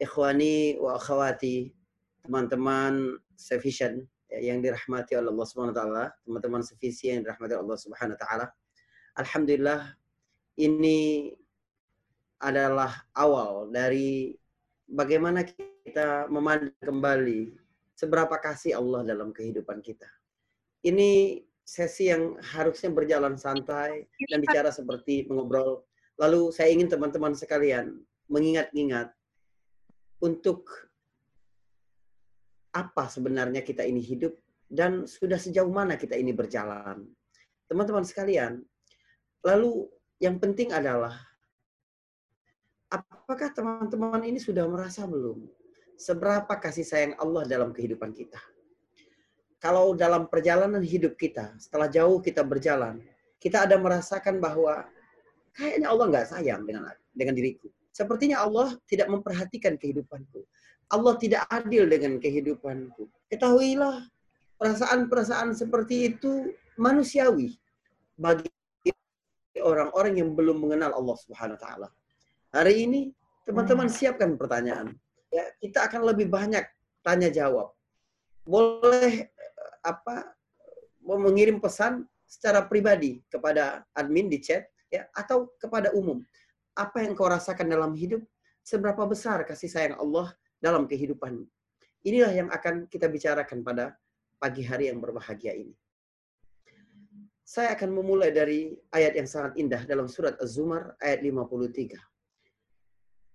ikhwani wa akhwati, teman-teman Sevision ya, yang dirahmati oleh Allah Subhanahu wa taala, teman-teman sevisi yang dirahmati oleh Allah Subhanahu wa taala. Alhamdulillah ini adalah awal dari bagaimana kita memandang kembali seberapa kasih Allah dalam kehidupan kita. Ini sesi yang harusnya berjalan santai dan bicara seperti mengobrol. Lalu saya ingin teman-teman sekalian mengingat-ingat untuk apa sebenarnya kita ini hidup dan sudah sejauh mana kita ini berjalan. Teman-teman sekalian, lalu yang penting adalah apakah teman-teman ini sudah merasa belum seberapa kasih sayang Allah dalam kehidupan kita? Kalau dalam perjalanan hidup kita, setelah jauh kita berjalan, kita ada merasakan bahwa kayaknya Allah nggak sayang dengan dengan diriku. Sepertinya Allah tidak memperhatikan kehidupanku. Allah tidak adil dengan kehidupanku. Ketahuilah, perasaan-perasaan seperti itu manusiawi bagi orang-orang yang belum mengenal Allah Subhanahu wa taala. Hari ini teman-teman hmm. siapkan pertanyaan. Ya, kita akan lebih banyak tanya jawab. Boleh apa mengirim pesan secara pribadi kepada admin di chat ya atau kepada umum. Apa yang kau rasakan dalam hidup? Seberapa besar kasih sayang Allah dalam kehidupan. Inilah yang akan kita bicarakan pada pagi hari yang berbahagia ini. Saya akan memulai dari ayat yang sangat indah dalam surat Az-Zumar ayat 53.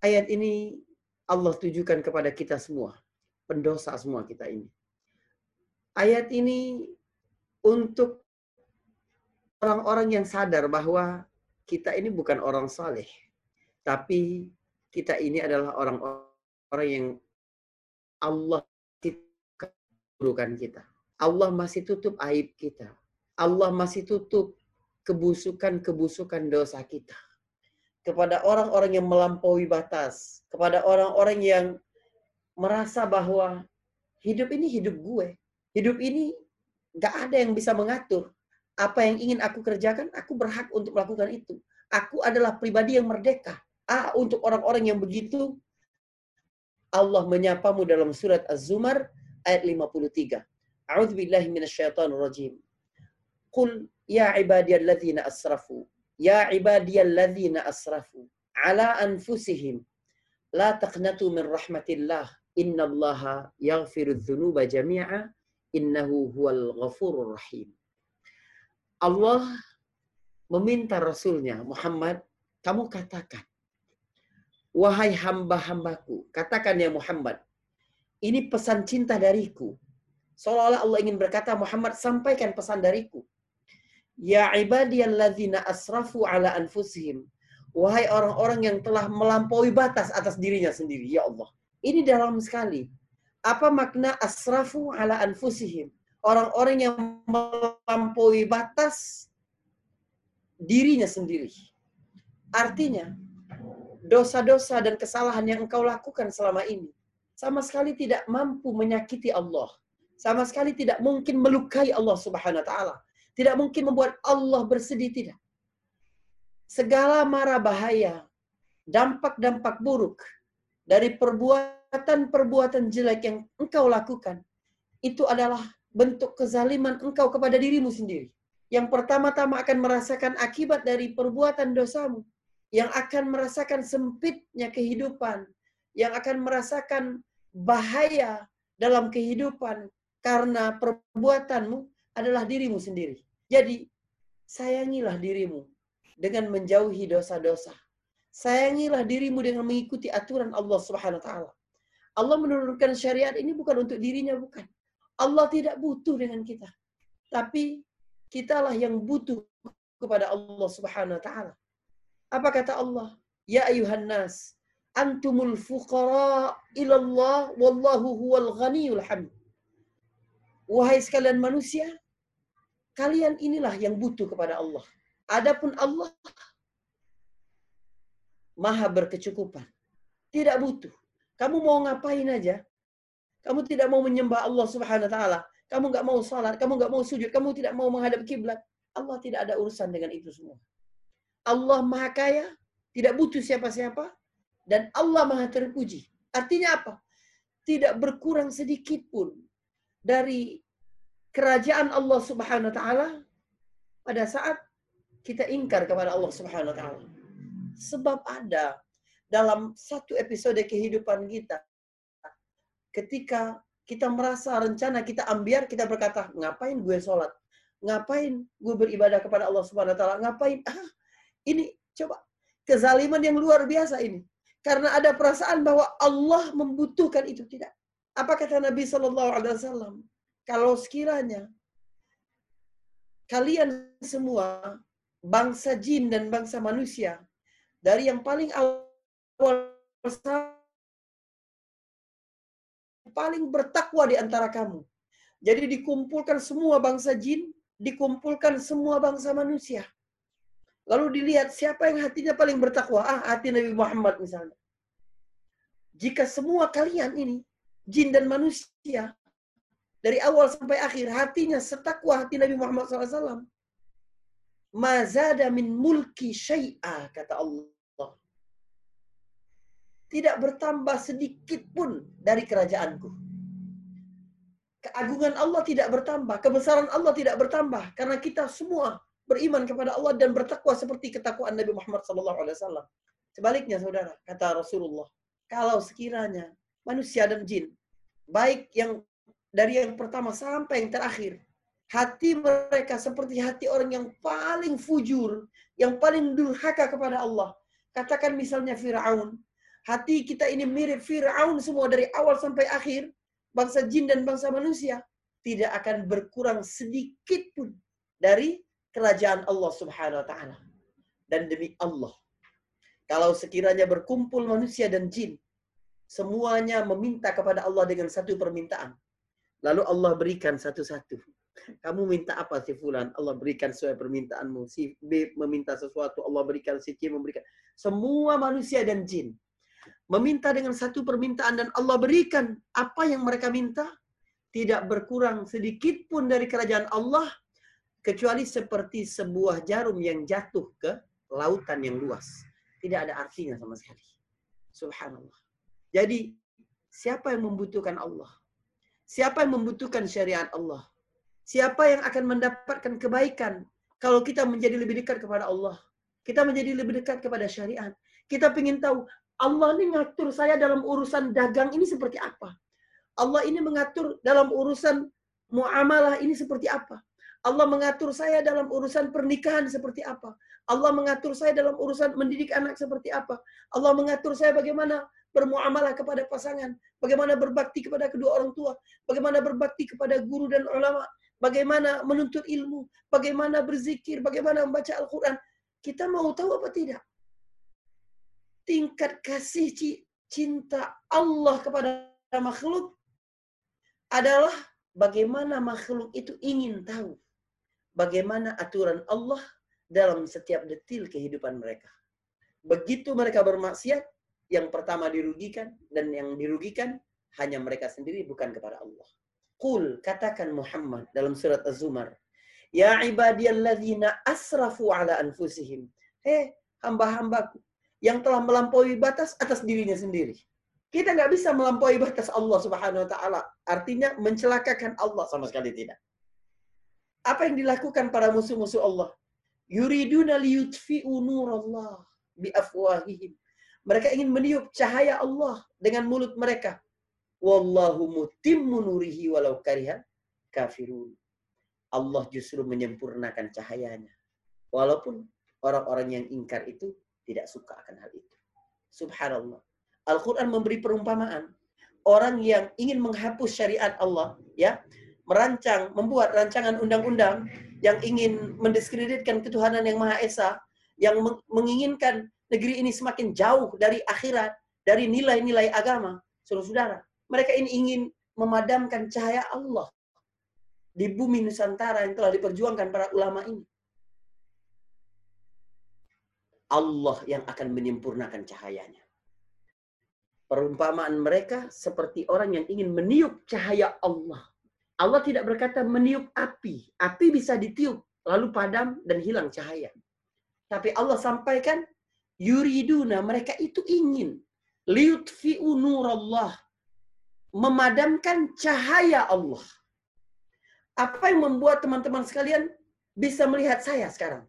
Ayat ini Allah tujukan kepada kita semua, pendosa semua kita ini. Ayat ini untuk orang-orang yang sadar bahwa kita ini bukan orang saleh, tapi kita ini adalah orang-orang orang yang Allah keburukan kita. Allah masih tutup aib kita. Allah masih tutup kebusukan-kebusukan dosa kita. Kepada orang-orang yang melampaui batas. Kepada orang-orang yang merasa bahwa hidup ini hidup gue. Hidup ini gak ada yang bisa mengatur. Apa yang ingin aku kerjakan, aku berhak untuk melakukan itu. Aku adalah pribadi yang merdeka. Ah, untuk orang-orang yang begitu, Allah menyapamu dalam surat Az-Zumar ayat 53. A'udzu billahi minasyaitonir rajim. Qul ya ibadiyalladzina asrafu ya ibadiyalladzina asrafu ala anfusihim la taqnatu min rahmatillah innallaha yaghfiru dzunuba jami'a innahu huwal ghafurur rahim. Allah meminta Rasulnya Muhammad, kamu katakan, Wahai hamba-hambaku, katakan ya Muhammad, ini pesan cinta dariku. Seolah-olah Allah ingin berkata, Muhammad sampaikan pesan dariku. Ya ibadiyalladzina asrafu ala anfusihim. Wahai orang-orang yang telah melampaui batas atas dirinya sendiri. Ya Allah. Ini dalam sekali. Apa makna asrafu ala anfusihim? Orang-orang yang melampaui batas dirinya sendiri. Artinya, dosa-dosa dan kesalahan yang engkau lakukan selama ini sama sekali tidak mampu menyakiti Allah. Sama sekali tidak mungkin melukai Allah Subhanahu wa taala. Tidak mungkin membuat Allah bersedih tidak. Segala mara bahaya, dampak-dampak buruk dari perbuatan-perbuatan jelek yang engkau lakukan itu adalah bentuk kezaliman engkau kepada dirimu sendiri. Yang pertama-tama akan merasakan akibat dari perbuatan dosamu yang akan merasakan sempitnya kehidupan, yang akan merasakan bahaya dalam kehidupan karena perbuatanmu adalah dirimu sendiri. Jadi, sayangilah dirimu dengan menjauhi dosa-dosa. Sayangilah dirimu dengan mengikuti aturan Allah Subhanahu wa taala. Allah menurunkan syariat ini bukan untuk dirinya bukan. Allah tidak butuh dengan kita. Tapi kitalah yang butuh kepada Allah Subhanahu wa taala. Apa kata Allah? Ya ayuhan nas, antumul fuqara ilallah wallahu huwal ghaniyul hamid. Wahai sekalian manusia, kalian inilah yang butuh kepada Allah. Adapun Allah maha berkecukupan. Tidak butuh. Kamu mau ngapain aja? Kamu tidak mau menyembah Allah subhanahu wa ta'ala. Kamu nggak mau salat, kamu nggak mau sujud, kamu tidak mau menghadap kiblat. Allah tidak ada urusan dengan itu semua. Allah Maha Kaya, tidak butuh siapa-siapa, dan Allah Maha Terpuji. Artinya apa? Tidak berkurang sedikit pun dari kerajaan Allah Subhanahu wa taala pada saat kita ingkar kepada Allah Subhanahu wa taala. Sebab ada dalam satu episode kehidupan kita ketika kita merasa rencana kita ambiar, kita berkata, ngapain gue sholat? Ngapain gue beribadah kepada Allah Subhanahu wa taala? Ngapain? Ah, ini coba kezaliman yang luar biasa ini. Karena ada perasaan bahwa Allah membutuhkan itu tidak. Apa kata Nabi Shallallahu Alaihi Wasallam? Kalau sekiranya kalian semua bangsa jin dan bangsa manusia dari yang paling awal paling bertakwa di antara kamu. Jadi dikumpulkan semua bangsa jin, dikumpulkan semua bangsa manusia. Lalu dilihat siapa yang hatinya paling bertakwa. Ah, hati Nabi Muhammad misalnya. Jika semua kalian ini, jin dan manusia, dari awal sampai akhir, hatinya setakwa hati Nabi Muhammad SAW. Mazada min mulki syai'a, kata Allah. Tidak bertambah sedikit pun dari kerajaanku. Keagungan Allah tidak bertambah, kebesaran Allah tidak bertambah. Karena kita semua beriman kepada Allah dan bertakwa seperti ketakwaan Nabi Muhammad SAW. Sebaliknya saudara, kata Rasulullah, kalau sekiranya manusia dan jin, baik yang dari yang pertama sampai yang terakhir, hati mereka seperti hati orang yang paling fujur, yang paling durhaka kepada Allah. Katakan misalnya Fir'aun. Hati kita ini mirip Fir'aun semua dari awal sampai akhir. Bangsa jin dan bangsa manusia. Tidak akan berkurang sedikit pun dari kerajaan Allah Subhanahu wa taala. Dan demi Allah, kalau sekiranya berkumpul manusia dan jin, semuanya meminta kepada Allah dengan satu permintaan. Lalu Allah berikan satu-satu. Kamu minta apa si fulan? Allah berikan sesuai permintaanmu. Si B meminta sesuatu, Allah berikan. Si C memberikan. Semua manusia dan jin meminta dengan satu permintaan dan Allah berikan apa yang mereka minta tidak berkurang sedikit pun dari kerajaan Allah kecuali seperti sebuah jarum yang jatuh ke lautan yang luas. Tidak ada artinya sama sekali. Subhanallah. Jadi, siapa yang membutuhkan Allah? Siapa yang membutuhkan syariat Allah? Siapa yang akan mendapatkan kebaikan kalau kita menjadi lebih dekat kepada Allah? Kita menjadi lebih dekat kepada syariat. Kita ingin tahu, Allah ini ngatur saya dalam urusan dagang ini seperti apa? Allah ini mengatur dalam urusan muamalah ini seperti apa? Allah mengatur saya dalam urusan pernikahan seperti apa. Allah mengatur saya dalam urusan mendidik anak seperti apa. Allah mengatur saya bagaimana bermuamalah kepada pasangan. Bagaimana berbakti kepada kedua orang tua. Bagaimana berbakti kepada guru dan ulama. Bagaimana menuntut ilmu. Bagaimana berzikir. Bagaimana membaca Al-Quran. Kita mau tahu apa tidak? Tingkat kasih cinta Allah kepada makhluk adalah bagaimana makhluk itu ingin tahu bagaimana aturan Allah dalam setiap detil kehidupan mereka. Begitu mereka bermaksiat, yang pertama dirugikan dan yang dirugikan hanya mereka sendiri bukan kepada Allah. Qul katakan Muhammad dalam surat Az-Zumar, Ya ibadiyalladzina asrafu ala anfusihim. Hei hamba-hambaku yang telah melampaui batas atas dirinya sendiri. Kita nggak bisa melampaui batas Allah Subhanahu wa taala. Artinya mencelakakan Allah sama sekali tidak. Apa yang dilakukan para musuh-musuh Allah? Yuriduna liyutfi'u nurallah biafwahihim. Mereka ingin meniup cahaya Allah dengan mulut mereka. Wallahu mutimmu nurihi walau kariha kafirun. Allah justru menyempurnakan cahayanya. Walaupun orang-orang yang ingkar itu tidak suka akan hal itu. Subhanallah. Al-Quran memberi perumpamaan. Orang yang ingin menghapus syariat Allah, ya, merancang, membuat rancangan undang-undang yang ingin mendiskreditkan ketuhanan yang Maha Esa, yang menginginkan negeri ini semakin jauh dari akhirat, dari nilai-nilai agama, saudara-saudara. Mereka ini ingin memadamkan cahaya Allah di bumi Nusantara yang telah diperjuangkan para ulama ini. Allah yang akan menyempurnakan cahayanya. Perumpamaan mereka seperti orang yang ingin meniup cahaya Allah Allah tidak berkata meniup api. Api bisa ditiup, lalu padam dan hilang cahaya. Tapi Allah sampaikan, yuriduna, mereka itu ingin. Liutfi'u nurallah. Memadamkan cahaya Allah. Apa yang membuat teman-teman sekalian bisa melihat saya sekarang?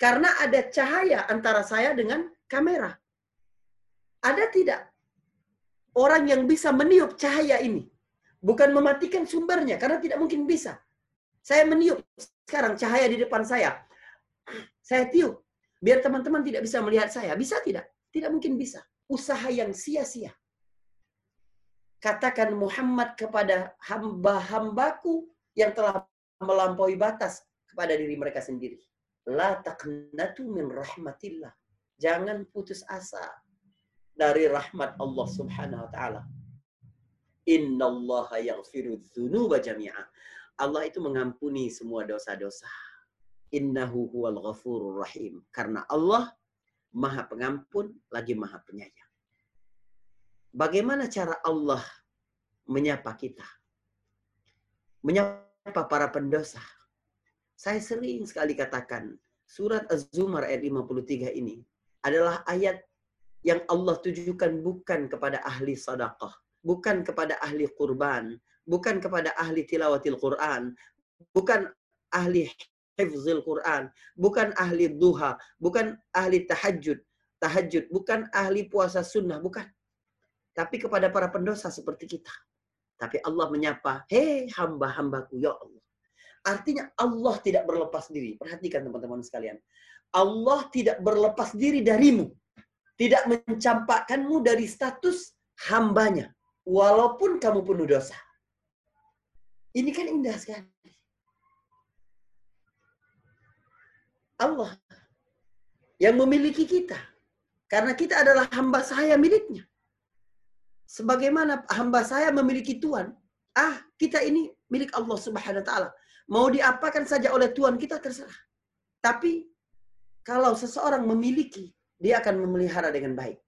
Karena ada cahaya antara saya dengan kamera. Ada tidak orang yang bisa meniup cahaya ini? Bukan mematikan sumbernya, karena tidak mungkin bisa. Saya meniup sekarang cahaya di depan saya. Saya tiup. Biar teman-teman tidak bisa melihat saya. Bisa tidak? Tidak mungkin bisa. Usaha yang sia-sia. Katakan Muhammad kepada hamba-hambaku yang telah melampaui batas kepada diri mereka sendiri. La taqnatu min rahmatillah. Jangan putus asa dari rahmat Allah Subhanahu wa taala. Innallaha yaghfiru dzunuba jami'a. Allah itu mengampuni semua dosa-dosa. Innahu huwal ghafurur rahim. Karena Allah Maha Pengampun lagi Maha Penyayang. Bagaimana cara Allah menyapa kita? Menyapa para pendosa. Saya sering sekali katakan, surat Az-Zumar ayat 53 ini adalah ayat yang Allah tujukan bukan kepada ahli sadaqah, bukan kepada ahli kurban, bukan kepada ahli tilawatil Quran, bukan ahli hifzil Quran, bukan ahli duha, bukan ahli tahajud, tahajud, bukan ahli puasa sunnah, bukan. Tapi kepada para pendosa seperti kita. Tapi Allah menyapa, hei hamba-hambaku, ya Allah. Artinya Allah tidak berlepas diri. Perhatikan teman-teman sekalian. Allah tidak berlepas diri darimu. Tidak mencampakkanmu dari status hambanya. Walaupun kamu penuh dosa. Ini kan indah sekali. Allah yang memiliki kita. Karena kita adalah hamba saya miliknya. Sebagaimana hamba saya memiliki Tuhan. Ah, kita ini milik Allah subhanahu wa ta'ala. Mau diapakan saja oleh Tuhan kita terserah. Tapi kalau seseorang memiliki, dia akan memelihara dengan baik.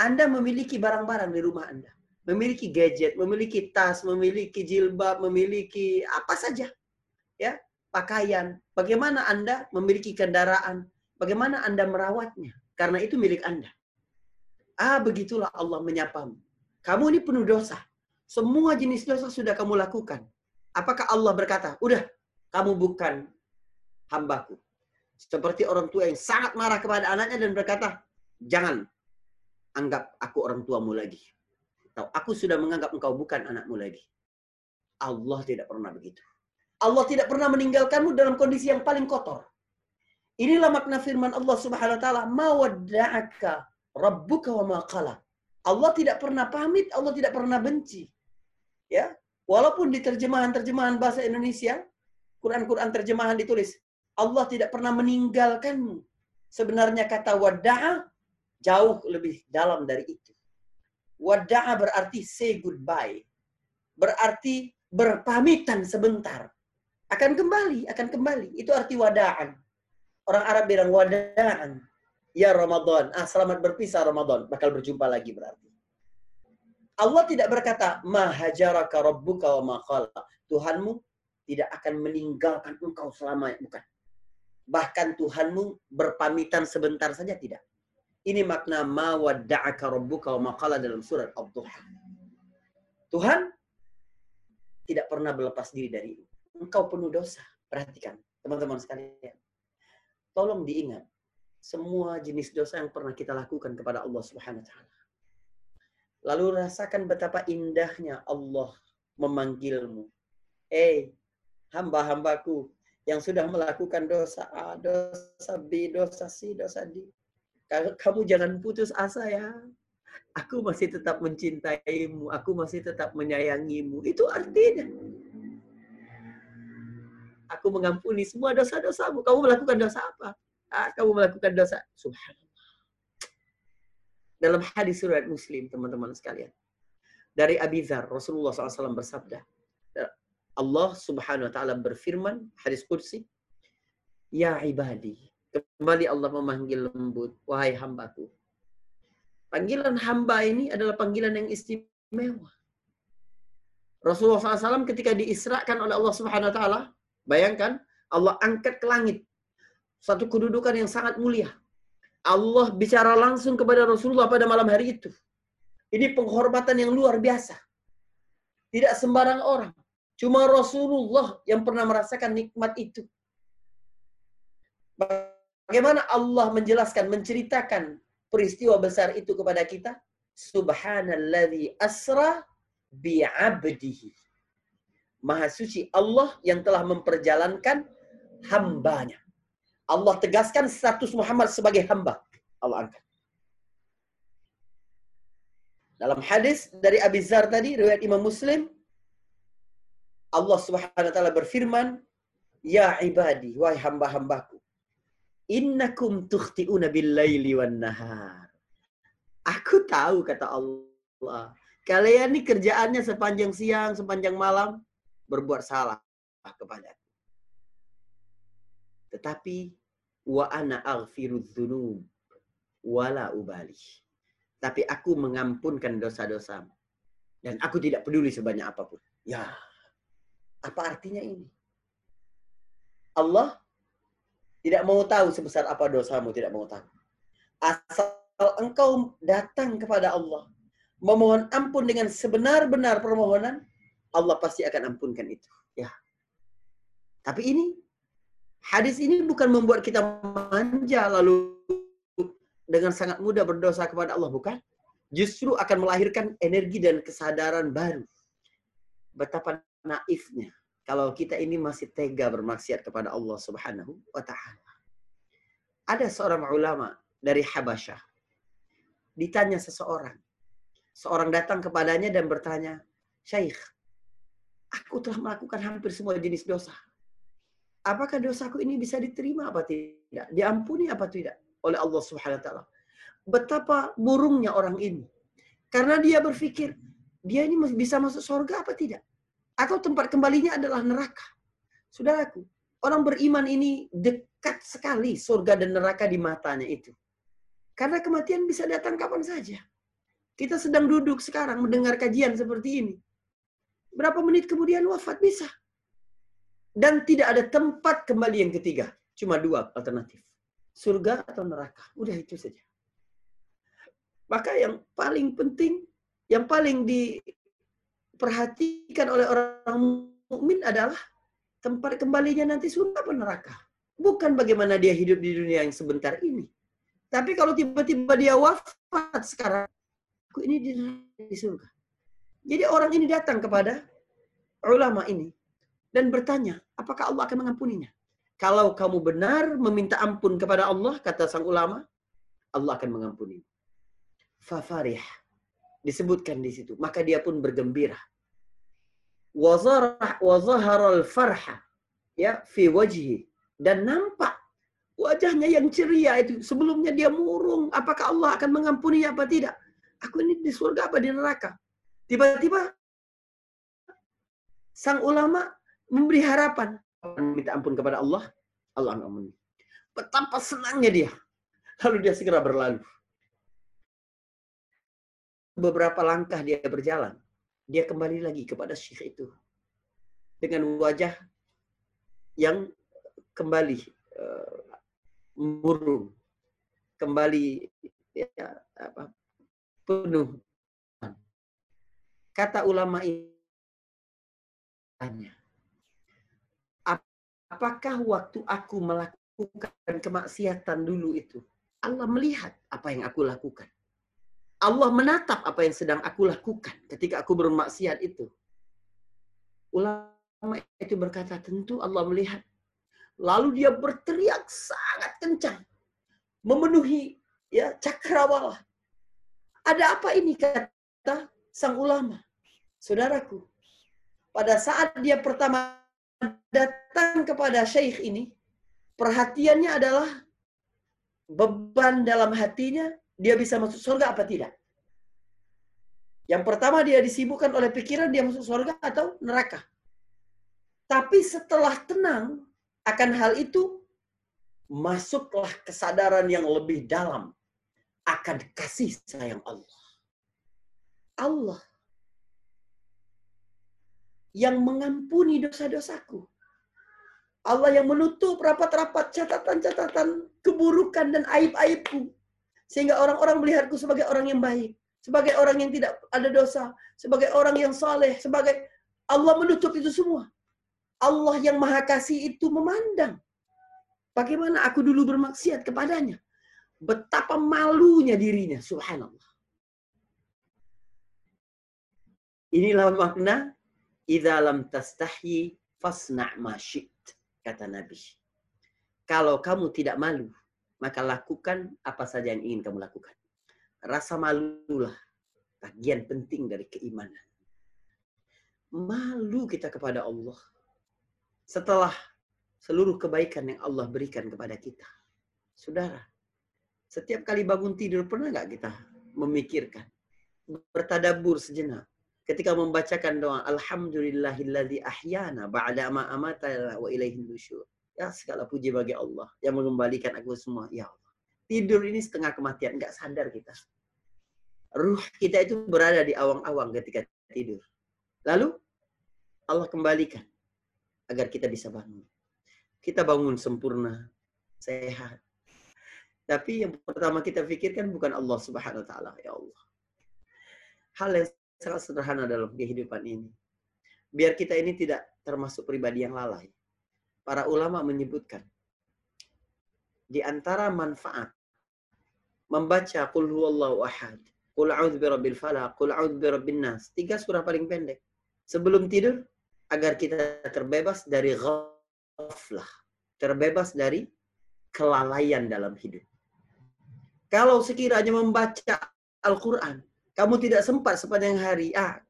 Anda memiliki barang-barang di rumah Anda memiliki gadget, memiliki tas, memiliki jilbab, memiliki apa saja. Ya, pakaian. Bagaimana Anda memiliki kendaraan? Bagaimana Anda merawatnya? Karena itu milik Anda. Ah, begitulah Allah menyapamu. Kamu ini penuh dosa. Semua jenis dosa sudah kamu lakukan. Apakah Allah berkata, udah, kamu bukan hambaku. Seperti orang tua yang sangat marah kepada anaknya dan berkata, jangan anggap aku orang tuamu lagi. Atau aku sudah menganggap engkau bukan anakmu lagi. Allah tidak pernah begitu. Allah tidak pernah meninggalkanmu dalam kondisi yang paling kotor. Inilah makna firman Allah Subhanahu wa taala, "Mawadda'aka rabbuka wa maqala." Allah tidak pernah pamit, Allah tidak pernah benci. Ya, walaupun di terjemahan-terjemahan bahasa Indonesia, Quran-Quran terjemahan ditulis, Allah tidak pernah meninggalkanmu. Sebenarnya kata wada'a jauh lebih dalam dari itu. Wada'a berarti say goodbye. Berarti berpamitan sebentar. Akan kembali, akan kembali. Itu arti wada'an. Orang Arab bilang wada'an. Ya Ramadan. Ah, selamat berpisah Ramadan. Bakal berjumpa lagi berarti. Allah tidak berkata, Mahajaraka rabbuka wa maqala. Tuhanmu tidak akan meninggalkan engkau selamanya. Bukan. Bahkan Tuhanmu berpamitan sebentar saja tidak. Ini makna ma wadda'aka rabbuka wa maqala dalam surat Ad-Duha. Tuhan tidak pernah berlepas diri dari engkau penuh dosa. Perhatikan, teman-teman sekalian. Tolong diingat semua jenis dosa yang pernah kita lakukan kepada Allah Subhanahu wa taala. Lalu rasakan betapa indahnya Allah memanggilmu. Eh, hamba-hambaku yang sudah melakukan dosa A, dosa B, dosa C, dosa D kamu jangan putus asa ya. Aku masih tetap mencintaimu, aku masih tetap menyayangimu. Itu artinya. Aku mengampuni semua dosa-dosamu. Kamu melakukan dosa apa? Ah, kamu melakukan dosa. Subhanallah. Dalam hadis surat Muslim, teman-teman sekalian. Dari Abi Dhar, Rasulullah SAW bersabda. Allah subhanahu wa ta'ala berfirman, hadis kursi. Ya ibadi, Kembali Allah memanggil lembut, wahai hambaku. Panggilan hamba ini adalah panggilan yang istimewa. Rasulullah SAW ketika diisrakan oleh Allah Subhanahu Wa Taala, bayangkan Allah angkat ke langit satu kedudukan yang sangat mulia. Allah bicara langsung kepada Rasulullah pada malam hari itu. Ini penghormatan yang luar biasa. Tidak sembarang orang. Cuma Rasulullah yang pernah merasakan nikmat itu. Bagaimana Allah menjelaskan, menceritakan peristiwa besar itu kepada kita? Subhanalladzi asra bi'abdihi. Maha suci Allah yang telah memperjalankan hambanya. Allah tegaskan status Muhammad sebagai hamba. Allah angkat. Dalam hadis dari Abi Zar tadi, riwayat Imam Muslim, Allah Subhanahu wa taala berfirman, "Ya ibadi, wahai hamba-hambaku, innakum tukhti'una bil-laili wan nahar." Aku tahu kata Allah, kalian ini kerjaannya sepanjang siang, sepanjang malam berbuat salah kepada Tetapi wa ana aghfiru dzunub wala ubali. Tapi aku mengampunkan dosa-dosamu. Dan aku tidak peduli sebanyak apa pun. Ya, apa artinya ini? Allah tidak mau tahu sebesar apa dosamu, tidak mau tahu. Asal engkau datang kepada Allah, memohon ampun dengan sebenar-benar permohonan, Allah pasti akan ampunkan itu. Ya. Tapi ini hadis ini bukan membuat kita manja lalu dengan sangat mudah berdosa kepada Allah, bukan? Justru akan melahirkan energi dan kesadaran baru. Betapa naifnya kalau kita ini masih tega bermaksiat kepada Allah Subhanahu wa taala. Ada seorang ulama dari Habasyah. Ditanya seseorang. Seorang datang kepadanya dan bertanya, "Syekh, aku telah melakukan hampir semua jenis dosa. Apakah dosaku ini bisa diterima apa tidak? Diampuni apa tidak oleh Allah Subhanahu wa taala?" Betapa burungnya orang ini. Karena dia berpikir, dia ini bisa masuk surga apa tidak? Atau tempat kembalinya adalah neraka. Saudaraku, orang beriman ini dekat sekali surga dan neraka di matanya itu. Karena kematian bisa datang kapan saja. Kita sedang duduk sekarang mendengar kajian seperti ini. Berapa menit kemudian wafat bisa. Dan tidak ada tempat kembali yang ketiga. Cuma dua alternatif. Surga atau neraka. Udah itu saja. Maka yang paling penting, yang paling diperhatikan oleh orang mukmin adalah tempat kembalinya nanti surga atau neraka. Bukan bagaimana dia hidup di dunia yang sebentar ini. Tapi kalau tiba-tiba dia wafat sekarang, aku ini di surga. Jadi orang ini datang kepada ulama ini dan bertanya, apakah Allah akan mengampuninya? Kalau kamu benar meminta ampun kepada Allah, kata sang ulama, Allah akan mengampuni. Fafarih. Disebutkan di situ. Maka dia pun bergembira. Wazaharal farha. Ya, fi wajhi. Dan nampak wajahnya yang ceria itu. Sebelumnya dia murung. Apakah Allah akan mengampuni apa tidak? Aku ini di surga apa di neraka? Tiba-tiba sang ulama memberi harapan. Minta ampun kepada Allah. Allah ampuni. Betapa senangnya dia. Lalu dia segera berlalu. Beberapa langkah dia berjalan. Dia kembali lagi kepada syekh itu. Dengan wajah yang kembali uh, murung. Kembali ya, apa, penuh. Kata ulama ini, apakah waktu aku melakukan kemaksiatan dulu itu, Allah melihat apa yang aku lakukan. Allah menatap apa yang sedang aku lakukan ketika aku bermaksiat itu. Ulama itu berkata, tentu Allah melihat. Lalu dia berteriak sangat kencang. Memenuhi ya cakrawala. Ada apa ini kata sang ulama? Saudaraku, pada saat dia pertama datang kepada syekh ini, perhatiannya adalah beban dalam hatinya, dia bisa masuk surga apa tidak. Yang pertama dia disibukkan oleh pikiran dia masuk surga atau neraka. Tapi setelah tenang akan hal itu, masuklah kesadaran yang lebih dalam akan kasih sayang Allah. Allah yang mengampuni dosa-dosaku. Allah yang menutup rapat-rapat catatan-catatan keburukan dan aib-aibku. Sehingga orang-orang melihatku sebagai orang yang baik. Sebagai orang yang tidak ada dosa. Sebagai orang yang saleh. Sebagai Allah menutup itu semua. Allah yang maha kasih itu memandang. Bagaimana aku dulu bermaksiat kepadanya. Betapa malunya dirinya. Subhanallah. Inilah makna idza lam tastahyi fasna' ma kata Nabi. Kalau kamu tidak malu, maka lakukan apa saja yang ingin kamu lakukan. Rasa malulah bagian penting dari keimanan. Malu kita kepada Allah. Setelah seluruh kebaikan yang Allah berikan kepada kita. Saudara, setiap kali bangun tidur pernah nggak kita memikirkan, bertadabur sejenak, ketika membacakan doa Alhamdulillahilladzi ahyana ba'da ma wa ilaihin nusyur. Ya segala puji bagi Allah yang mengembalikan aku semua. Ya Allah. Tidur ini setengah kematian, nggak sadar kita. Ruh kita itu berada di awang-awang ketika tidur. Lalu Allah kembalikan agar kita bisa bangun. Kita bangun sempurna, sehat. Tapi yang pertama kita pikirkan bukan Allah Subhanahu wa taala, ya Allah. Hal yang sangat sederhana dalam kehidupan ini. Biar kita ini tidak termasuk pribadi yang lalai. Para ulama menyebutkan di antara manfaat membaca qul huwallahu ahad, qul a'udzu birabbil falaq, qul a'udzu birabbin nas. Tiga surah paling pendek. Sebelum tidur agar kita terbebas dari ghaflah, terbebas dari kelalaian dalam hidup. Kalau sekiranya membaca Al-Quran kamu tidak sempat sepanjang hari, ah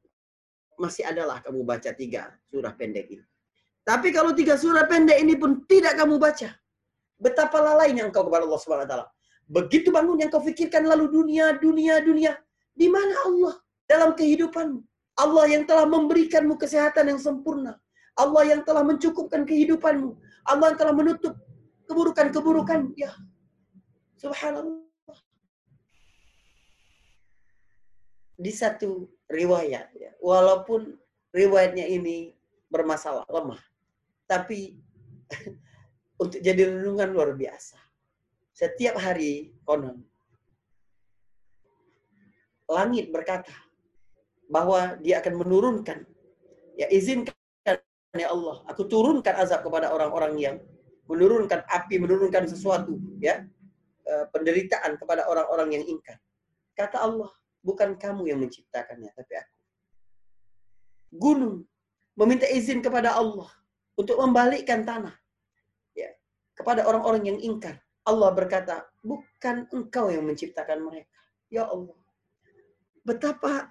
masih adalah kamu baca tiga surah pendek ini. Tapi kalau tiga surah pendek ini pun tidak kamu baca, betapa lalainya engkau kepada Allah Subhanahu wa taala. Begitu bangun yang kau pikirkan lalu dunia, dunia, dunia. Di mana Allah dalam kehidupanmu? Allah yang telah memberikanmu kesehatan yang sempurna. Allah yang telah mencukupkan kehidupanmu. Allah yang telah menutup keburukan-keburukan. Ya, subhanallah. di satu riwayat ya, walaupun riwayatnya ini bermasalah lemah tapi untuk jadi renungan luar biasa. Setiap hari konon langit berkata bahwa dia akan menurunkan ya izinkan ya Allah aku turunkan azab kepada orang-orang yang menurunkan api menurunkan sesuatu ya eh, penderitaan kepada orang-orang yang ingkar. Kata Allah Bukan kamu yang menciptakannya, tapi aku. Gunung meminta izin kepada Allah untuk membalikkan tanah ya, kepada orang-orang yang ingkar. Allah berkata, bukan engkau yang menciptakan mereka. Ya Allah. Betapa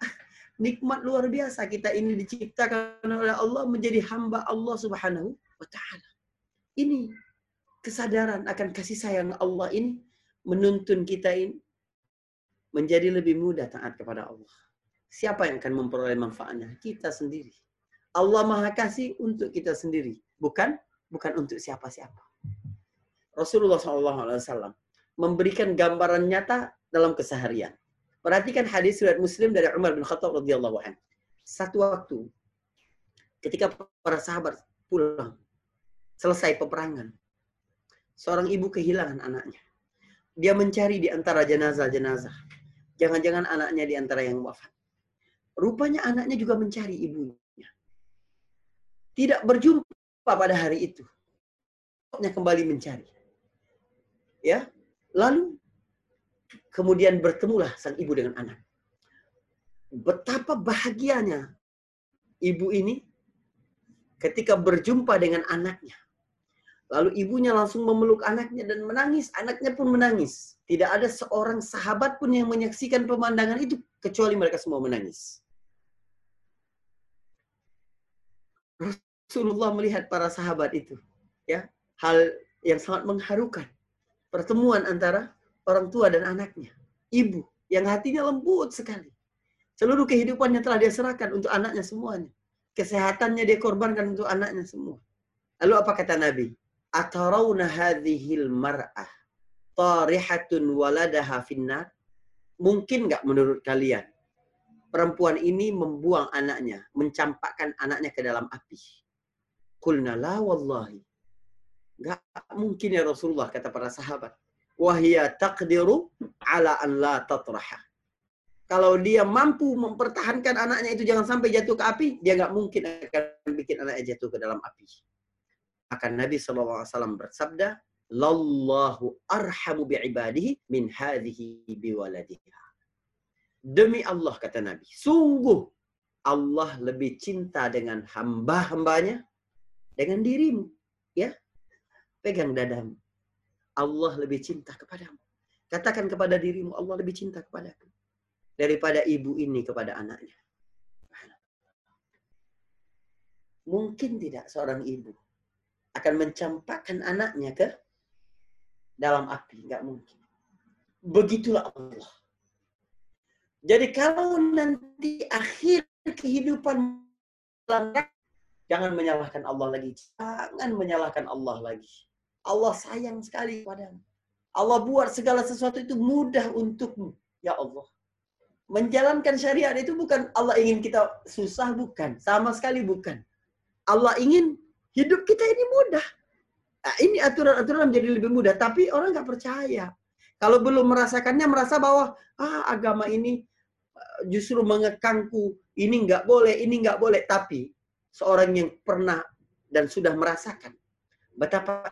nikmat luar biasa kita ini diciptakan oleh Allah menjadi hamba Allah Subhanahu wa taala. Ini kesadaran akan kasih sayang Allah ini menuntun kita ini menjadi lebih mudah taat kepada Allah. Siapa yang akan memperoleh manfaatnya? Kita sendiri. Allah Maha Kasih untuk kita sendiri, bukan bukan untuk siapa-siapa. Rasulullah SAW memberikan gambaran nyata dalam keseharian. Perhatikan hadis riwayat Muslim dari Umar bin Khattab radhiyallahu anhu. Satu waktu ketika para sahabat pulang selesai peperangan, seorang ibu kehilangan anaknya. Dia mencari di antara jenazah-jenazah Jangan-jangan anaknya di antara yang wafat. Rupanya anaknya juga mencari ibunya. Tidak berjumpa pada hari itu. Dia kembali mencari. Ya, lalu kemudian bertemulah sang ibu dengan anak. Betapa bahagianya ibu ini ketika berjumpa dengan anaknya. Lalu ibunya langsung memeluk anaknya dan menangis. Anaknya pun menangis. Tidak ada seorang sahabat pun yang menyaksikan pemandangan itu kecuali mereka semua menangis. Rasulullah melihat para sahabat itu, ya, hal yang sangat mengharukan. Pertemuan antara orang tua dan anaknya, ibu yang hatinya lembut sekali. Seluruh kehidupannya telah dia serahkan untuk anaknya semuanya. Kesehatannya dia korbankan untuk anaknya semua. Lalu apa kata Nabi? Atarawna hadhil mar'ah tarihatun waladaha finnar? Mungkin nggak menurut kalian perempuan ini membuang anaknya, mencampakkan anaknya ke dalam api? Kulna la wallahi. Gak mungkin ya Rasulullah, kata para sahabat. Wahia taqdiru ala an la tatraha. Kalau dia mampu mempertahankan anaknya itu jangan sampai jatuh ke api, dia nggak mungkin akan bikin anaknya jatuh ke dalam api. Akan Nabi SAW bersabda, Lallahu arhamu bi'ibadihi min hadhihi biwaladiha. Demi Allah, kata Nabi, sungguh Allah lebih cinta dengan hamba-hambanya dengan dirimu. Ya, pegang dadamu. Allah lebih cinta kepadamu. Katakan kepada dirimu, Allah lebih cinta kepadaku daripada ibu ini kepada anaknya. Mungkin tidak seorang ibu akan mencampakkan anaknya ke dalam api. Nggak mungkin. Begitulah Allah. Jadi kalau nanti akhir kehidupan jangan menyalahkan Allah lagi. Jangan menyalahkan Allah lagi. Allah sayang sekali padamu. Allah buat segala sesuatu itu mudah untukmu. Ya Allah menjalankan syariat itu bukan Allah ingin kita susah, bukan. Sama sekali bukan. Allah ingin hidup kita ini mudah. Nah, ini aturan-aturan menjadi lebih mudah, tapi orang nggak percaya. Kalau belum merasakannya, merasa bahwa ah agama ini eh, justru mengekangku, ini nggak boleh, ini nggak boleh. Tapi seorang yang pernah dan sudah merasakan betapa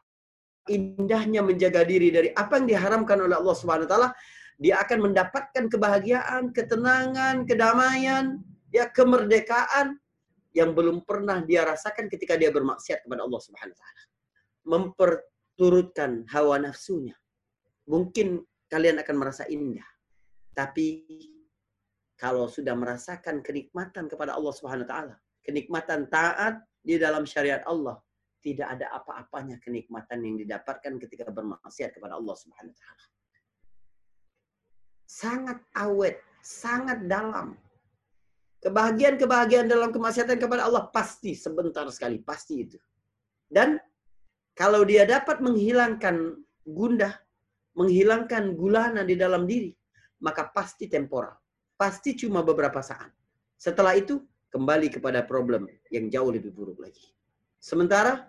indahnya menjaga diri dari apa yang diharamkan oleh Allah Subhanahu wa taala, dia akan mendapatkan kebahagiaan, ketenangan, kedamaian, ya kemerdekaan yang belum pernah dia rasakan ketika dia bermaksiat kepada Allah Subhanahu wa taala. Memperturutkan hawa nafsunya. Mungkin kalian akan merasa indah. Tapi kalau sudah merasakan kenikmatan kepada Allah Subhanahu wa taala, kenikmatan taat di dalam syariat Allah, tidak ada apa-apanya kenikmatan yang didapatkan ketika bermaksiat kepada Allah Subhanahu wa taala sangat awet, sangat dalam. Kebahagiaan-kebahagiaan dalam kemaksiatan kepada Allah pasti sebentar sekali, pasti itu. Dan kalau dia dapat menghilangkan gundah, menghilangkan gulana di dalam diri, maka pasti temporal. Pasti cuma beberapa saat. Setelah itu, kembali kepada problem yang jauh lebih buruk lagi. Sementara,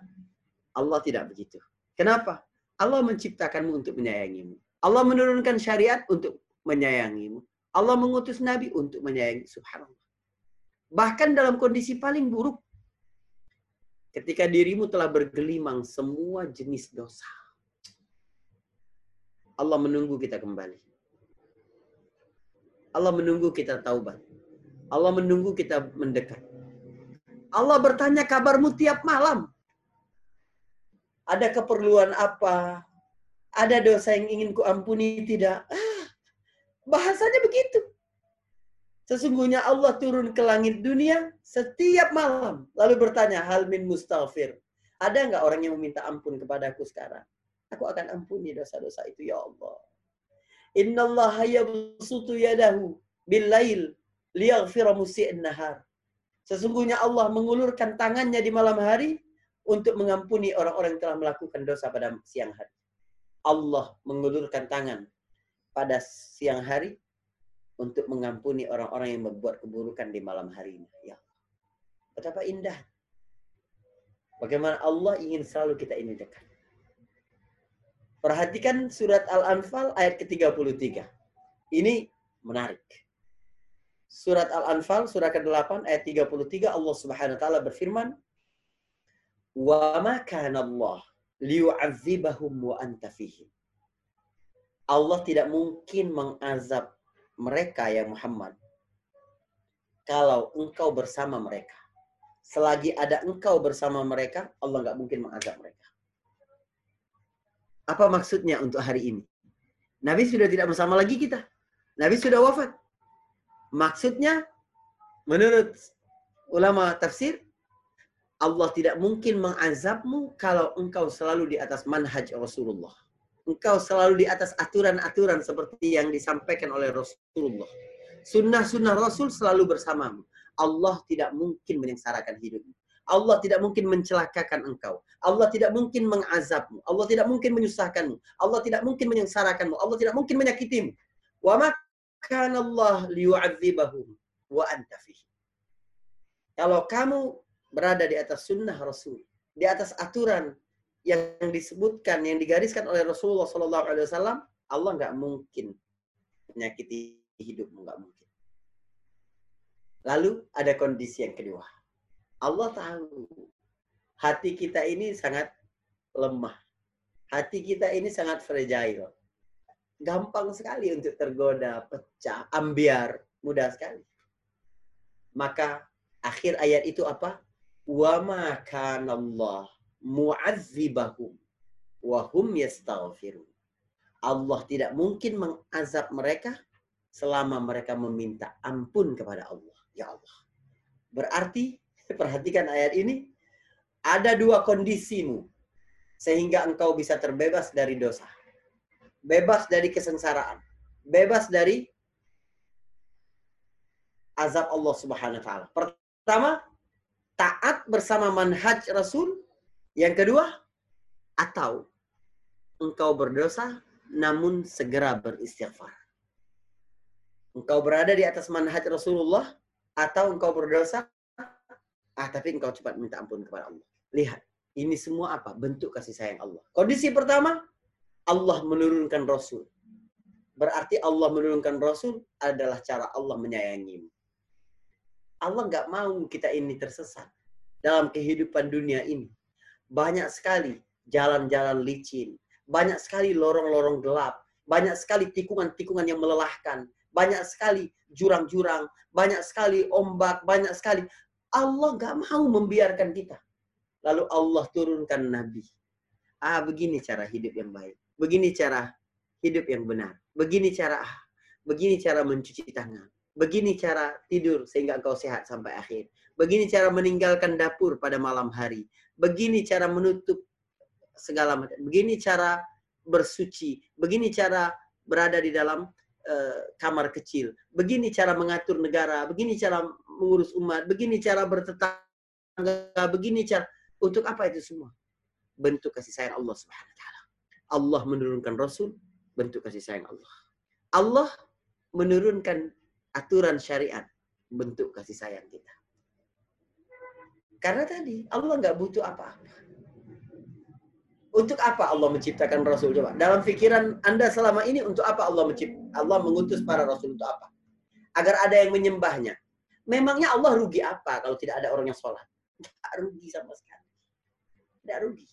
Allah tidak begitu. Kenapa? Allah menciptakanmu untuk menyayangimu. Allah menurunkan syariat untuk menyayangimu. Allah mengutus Nabi untuk menyayangi. Subhanallah. Bahkan dalam kondisi paling buruk, ketika dirimu telah bergelimang semua jenis dosa. Allah menunggu kita kembali. Allah menunggu kita taubat. Allah menunggu kita mendekat. Allah bertanya kabarmu tiap malam. Ada keperluan apa? Ada dosa yang ingin kuampuni tidak? Ah, Bahasanya begitu. Sesungguhnya Allah turun ke langit dunia setiap malam. Lalu bertanya, hal min mustaghfir. Ada nggak orang yang meminta ampun kepadaku sekarang? Aku akan ampuni dosa-dosa itu, ya Allah. Inna Allah yabsutu yadahu billail liyaghfira musi'in nahar. Sesungguhnya Allah mengulurkan tangannya di malam hari untuk mengampuni orang-orang yang telah melakukan dosa pada siang hari. Allah mengulurkan tangan pada siang hari untuk mengampuni orang-orang yang membuat keburukan di malam hari. Ya Betapa indah. Bagaimana Allah ingin selalu kita ini dekat. Perhatikan surat Al-Anfal ayat ke-33. Ini menarik. Surat Al-Anfal surah ke-8 ayat 33 Allah Subhanahu wa taala berfirman, "Wa ma kana Allah liyu'adzibahum wa anta fihim." Allah tidak mungkin mengazab mereka ya Muhammad kalau engkau bersama mereka. Selagi ada engkau bersama mereka, Allah nggak mungkin mengazab mereka. Apa maksudnya untuk hari ini? Nabi sudah tidak bersama lagi kita. Nabi sudah wafat. Maksudnya, menurut ulama tafsir, Allah tidak mungkin mengazabmu kalau engkau selalu di atas manhaj Rasulullah engkau selalu di atas aturan-aturan seperti yang disampaikan oleh Rasulullah. Sunnah-sunnah Rasul selalu bersamamu. Allah tidak mungkin menyengsarakan hidupmu. Allah tidak mungkin mencelakakan engkau. Allah tidak mungkin mengazabmu. Allah tidak mungkin menyusahkanmu. Allah tidak mungkin menyengsarakanmu. Allah tidak mungkin menyakitimu. Wa Allah liyu'adzibahum wa anta Kalau kamu berada di atas sunnah Rasul, di atas aturan yang disebutkan, yang digariskan oleh Rasulullah Sallallahu Alaihi Wasallam, Allah nggak mungkin menyakiti hidupmu, nggak mungkin. Lalu ada kondisi yang kedua. Allah tahu hati kita ini sangat lemah. Hati kita ini sangat fragile. Gampang sekali untuk tergoda, pecah, ambiar, mudah sekali. Maka akhir ayat itu apa? Wa ma Allah mu'adzibahum wa hum yastaghfirun. Allah tidak mungkin mengazab mereka selama mereka meminta ampun kepada Allah. Ya Allah. Berarti, perhatikan ayat ini, ada dua kondisimu sehingga engkau bisa terbebas dari dosa. Bebas dari kesengsaraan. Bebas dari azab Allah Subhanahu wa taala. Pertama, taat bersama manhaj Rasul. Yang kedua, atau engkau berdosa namun segera beristighfar. Engkau berada di atas manhaj Rasulullah atau engkau berdosa ah tapi engkau cepat minta ampun kepada Allah. Lihat, ini semua apa? Bentuk kasih sayang Allah. Kondisi pertama, Allah menurunkan Rasul. Berarti Allah menurunkan Rasul adalah cara Allah menyayangimu. Allah nggak mau kita ini tersesat dalam kehidupan dunia ini. Banyak sekali jalan-jalan licin, banyak sekali lorong-lorong gelap, banyak sekali tikungan-tikungan yang melelahkan, banyak sekali jurang-jurang, banyak sekali ombak, banyak sekali. Allah nggak mau membiarkan kita. Lalu Allah turunkan Nabi. Ah, begini cara hidup yang baik. Begini cara hidup yang benar. Begini cara ah, begini cara mencuci tangan. Begini cara tidur sehingga engkau sehat sampai akhir. Begini cara meninggalkan dapur pada malam hari. Begini cara menutup segala macam. Begini cara bersuci, begini cara berada di dalam uh, kamar kecil, begini cara mengatur negara, begini cara mengurus umat, begini cara bertetangga, begini cara untuk apa itu semua? Bentuk kasih sayang Allah Subhanahu wa taala. Allah menurunkan rasul, bentuk kasih sayang Allah. Allah menurunkan aturan syariat, bentuk kasih sayang kita. Karena tadi Allah nggak butuh apa-apa. Untuk apa Allah menciptakan Rasul? Coba. Dalam pikiran Anda selama ini, untuk apa Allah mencipt Allah mengutus para Rasul untuk apa? Agar ada yang menyembahnya. Memangnya Allah rugi apa kalau tidak ada orang yang sholat? Tidak rugi sama sekali. Tidak rugi.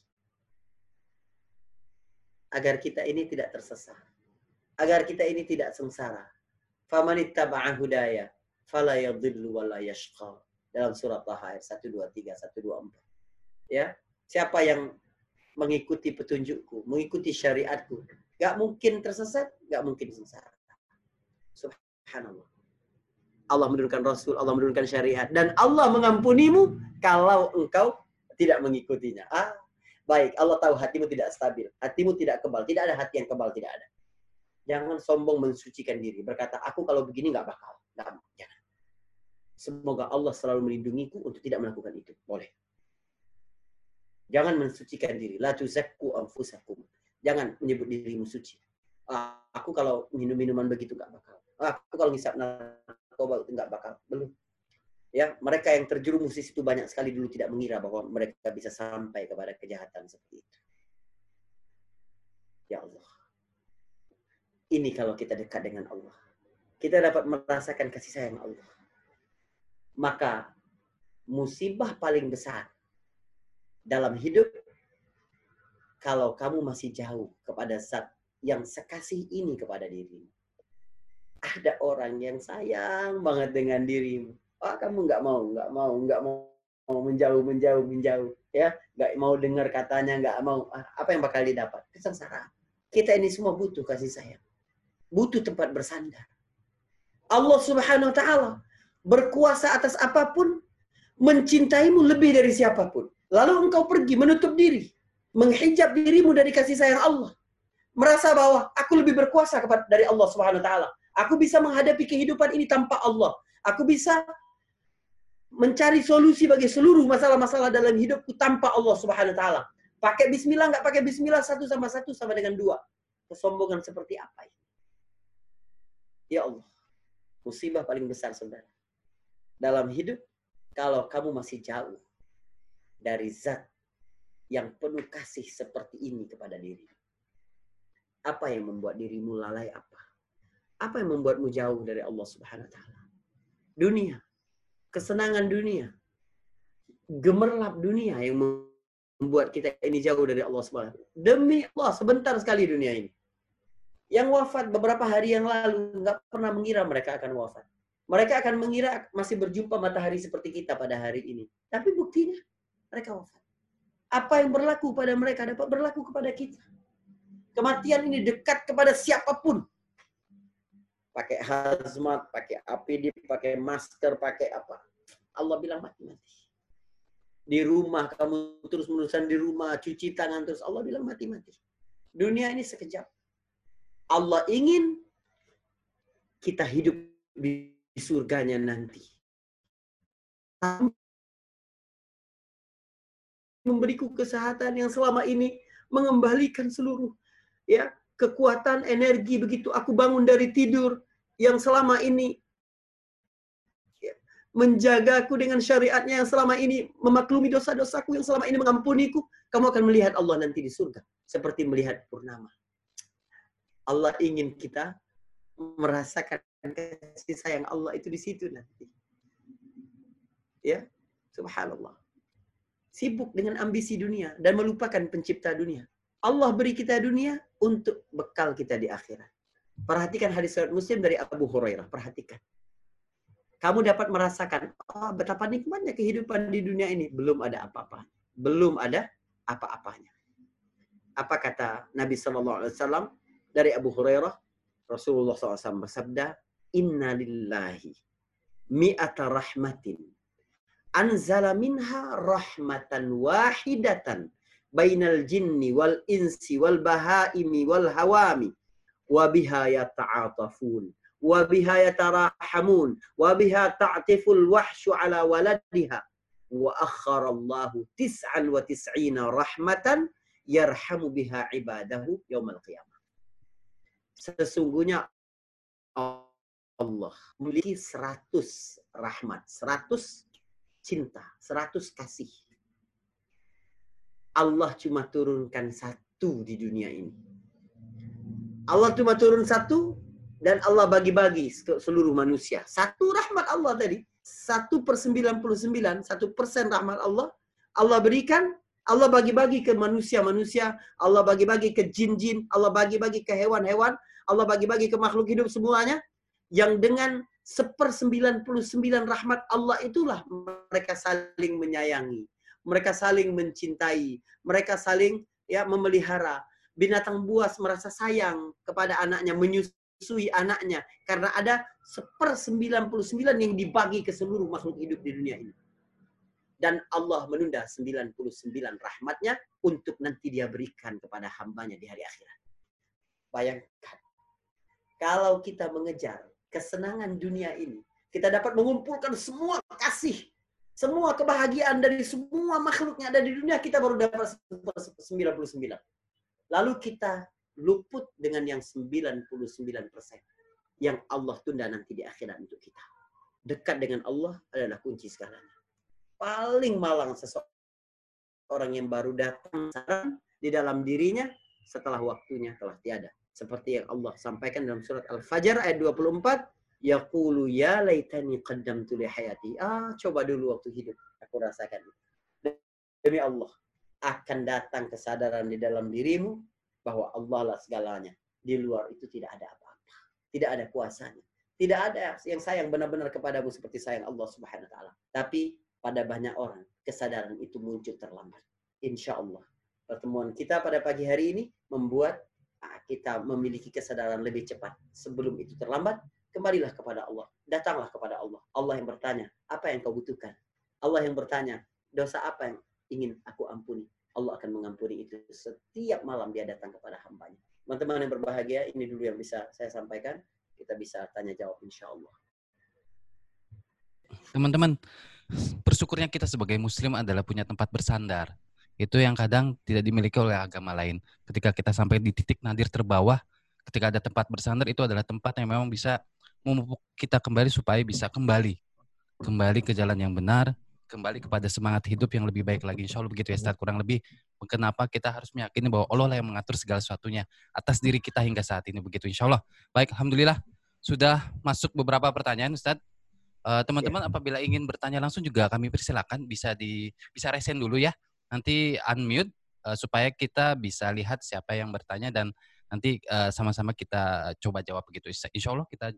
Agar kita ini tidak tersesat. Agar kita ini tidak sengsara. Famanittaba'a hudaya fala yadhillu wa la yashqa. Dalam surat Taha ayat 1 2 3 1 2 4. Ya. Siapa yang mengikuti petunjukku, mengikuti syariatku. Gak mungkin tersesat, gak mungkin sengsara. Subhanallah. Allah menurunkan Rasul, Allah menurunkan syariat. Dan Allah mengampunimu kalau engkau tidak mengikutinya. Ah, baik. Allah tahu hatimu tidak stabil. Hatimu tidak kebal. Tidak ada hati yang kebal. Tidak ada. Jangan sombong mensucikan diri. Berkata, aku kalau begini nggak bakal. Nggak, jangan. Semoga Allah selalu melindungiku untuk tidak melakukan itu. Boleh. Jangan mensucikan diri. La tuzakku anfusakum. Jangan menyebut dirimu suci. Aku kalau minum minuman begitu nggak bakal. Aku kalau ngisap narkoba itu nggak bakal. Belum. Ya, mereka yang terjerumus di situ banyak sekali dulu tidak mengira bahwa mereka bisa sampai kepada kejahatan seperti itu. Ya Allah. Ini kalau kita dekat dengan Allah. Kita dapat merasakan kasih sayang Allah. Maka musibah paling besar dalam hidup kalau kamu masih jauh kepada zat yang sekasih ini kepada dirimu. Ada orang yang sayang banget dengan dirimu. Oh, kamu nggak mau, nggak mau, nggak mau, mau menjauh, menjauh, menjauh, ya, nggak mau dengar katanya, nggak mau. Ah, apa yang bakal didapat? Kesengsaraan. Kita ini semua butuh kasih sayang, butuh tempat bersandar. Allah Subhanahu Wa Taala berkuasa atas apa pun, mencintaimu lebih dari siapa pun. Lalu engkau pergi menutup diri, menghijab dirimu dari kasih sayang Allah. Merasa bahwa aku lebih berkuasa kepada dari Allah Subhanahu wa taala. Aku bisa menghadapi kehidupan ini tanpa Allah. Aku bisa mencari solusi bagi seluruh masalah-masalah dalam hidupku tanpa Allah Subhanahu wa taala. Pakai bismillah nggak pakai bismillah satu sama satu sama dengan dua. Kesombongan seperti apa ini? Ya Allah. Musibah paling besar saudara. Dalam hidup kalau kamu masih jauh dari zat yang penuh kasih seperti ini kepada diri. Apa yang membuat dirimu lalai apa? Apa yang membuatmu jauh dari Allah Subhanahu wa taala? Dunia, kesenangan dunia, gemerlap dunia yang membuat kita ini jauh dari Allah Subhanahu Demi Allah, sebentar sekali dunia ini. Yang wafat beberapa hari yang lalu nggak pernah mengira mereka akan wafat. Mereka akan mengira masih berjumpa matahari seperti kita pada hari ini. Tapi buktinya mereka wafat. Apa yang berlaku pada mereka dapat berlaku kepada kita. Kematian ini dekat kepada siapa pun pakai hazmat, pakai APD, pakai masker, pakai apa. Allah bilang mati-mati. Di rumah, kamu terus-menerusan di rumah, cuci tangan terus. Allah bilang mati-mati. Dunia ini sekejap. Allah ingin kita hidup di surganya nanti. Memberiku kesehatan yang selama ini mengembalikan seluruh ya kekuatan, energi begitu aku bangun dari tidur yang selama ini ya, menjagaku dengan syariatnya yang selama ini memaklumi dosa-dosaku yang selama ini mengampuniku, kamu akan melihat Allah nanti di surga seperti melihat purnama. Allah ingin kita merasakan kasih sayang Allah itu di situ nanti. Ya, subhanallah. Sibuk dengan ambisi dunia dan melupakan pencipta dunia. Allah beri kita dunia untuk bekal kita di akhirat. Perhatikan hadis riwayat Muslim dari Abu Hurairah. Perhatikan. Kamu dapat merasakan oh, betapa nikmatnya kehidupan di dunia ini. Belum ada apa-apa. Belum ada apa-apanya. Apa kata Nabi Wasallam dari Abu Hurairah? Rasulullah SAW bersabda, Inna lillahi mi'ata rahmatin anzala minha rahmatan wahidatan bainal jinni wal insi wal bahaimi wal hawami. Wa biha yata'atafun. Wa biha yatarahamun. Wa biha ta'tiful wahsyu ala waladiha. Wa akhara Allahu tis'an wa tis'ina rahmatan yarhamu biha ibadahu yaumal qiyamah. Sesungguhnya Allah memiliki 100 rahmat, 100 cinta, 100 kasih Allah cuma turunkan satu di dunia ini. Allah cuma turun satu dan Allah bagi-bagi ke seluruh manusia. Satu rahmat Allah tadi. Satu per sembilan puluh sembilan, satu persen rahmat Allah. Allah berikan, Allah bagi-bagi ke manusia-manusia, Allah bagi-bagi ke jin-jin, Allah bagi-bagi ke hewan-hewan, Allah bagi-bagi ke makhluk hidup semuanya. Yang dengan seper sembilan puluh sembilan rahmat Allah itulah mereka saling menyayangi mereka saling mencintai, mereka saling ya memelihara. Binatang buas merasa sayang kepada anaknya, menyusui anaknya karena ada seper 99 yang dibagi ke seluruh makhluk hidup di dunia ini. Dan Allah menunda 99 rahmatnya untuk nanti dia berikan kepada hambanya di hari akhirat. Bayangkan, kalau kita mengejar kesenangan dunia ini, kita dapat mengumpulkan semua kasih semua kebahagiaan dari semua makhluknya ada di dunia kita baru dapat 99. Lalu kita luput dengan yang 99% yang Allah tunda nanti di akhirat untuk kita. Dekat dengan Allah adalah kunci segalanya. Paling malang seseorang yang baru datang di dalam dirinya setelah waktunya telah tiada. Seperti yang Allah sampaikan dalam surat Al-Fajr ayat 24, yaqulu ya laitani qaddamtu li hayati. Ah, coba dulu waktu hidup aku rasakan. Demi Allah, akan datang kesadaran di dalam dirimu bahwa Allah lah segalanya. Di luar itu tidak ada apa-apa. Tidak ada kuasanya. Tidak ada yang sayang benar-benar kepadamu seperti sayang Allah Subhanahu wa taala. Tapi pada banyak orang kesadaran itu muncul terlambat. Insya Allah pertemuan kita pada pagi hari ini membuat ah, kita memiliki kesadaran lebih cepat sebelum itu terlambat kembalilah kepada Allah. Datanglah kepada Allah. Allah yang bertanya, apa yang kau butuhkan? Allah yang bertanya, dosa apa yang ingin aku ampuni? Allah akan mengampuni itu. Setiap malam dia datang kepada hambanya. Teman-teman yang berbahagia, ini dulu yang bisa saya sampaikan. Kita bisa tanya jawab insya Allah. Teman-teman, bersyukurnya kita sebagai muslim adalah punya tempat bersandar. Itu yang kadang tidak dimiliki oleh agama lain. Ketika kita sampai di titik nadir terbawah, ketika ada tempat bersandar itu adalah tempat yang memang bisa memupuk kita kembali supaya bisa kembali kembali ke jalan yang benar, kembali kepada semangat hidup yang lebih baik lagi. Insya Allah begitu ya Ustaz. Kurang lebih kenapa kita harus meyakini bahwa Allah lah yang mengatur segala sesuatunya atas diri kita hingga saat ini begitu insya Allah. Baik, Alhamdulillah sudah masuk beberapa pertanyaan Ustaz. Uh, teman-teman ya. apabila ingin bertanya langsung juga kami persilakan bisa di bisa resen dulu ya. Nanti unmute uh, supaya kita bisa lihat siapa yang bertanya dan nanti uh, sama-sama kita coba jawab begitu. Insya Allah kita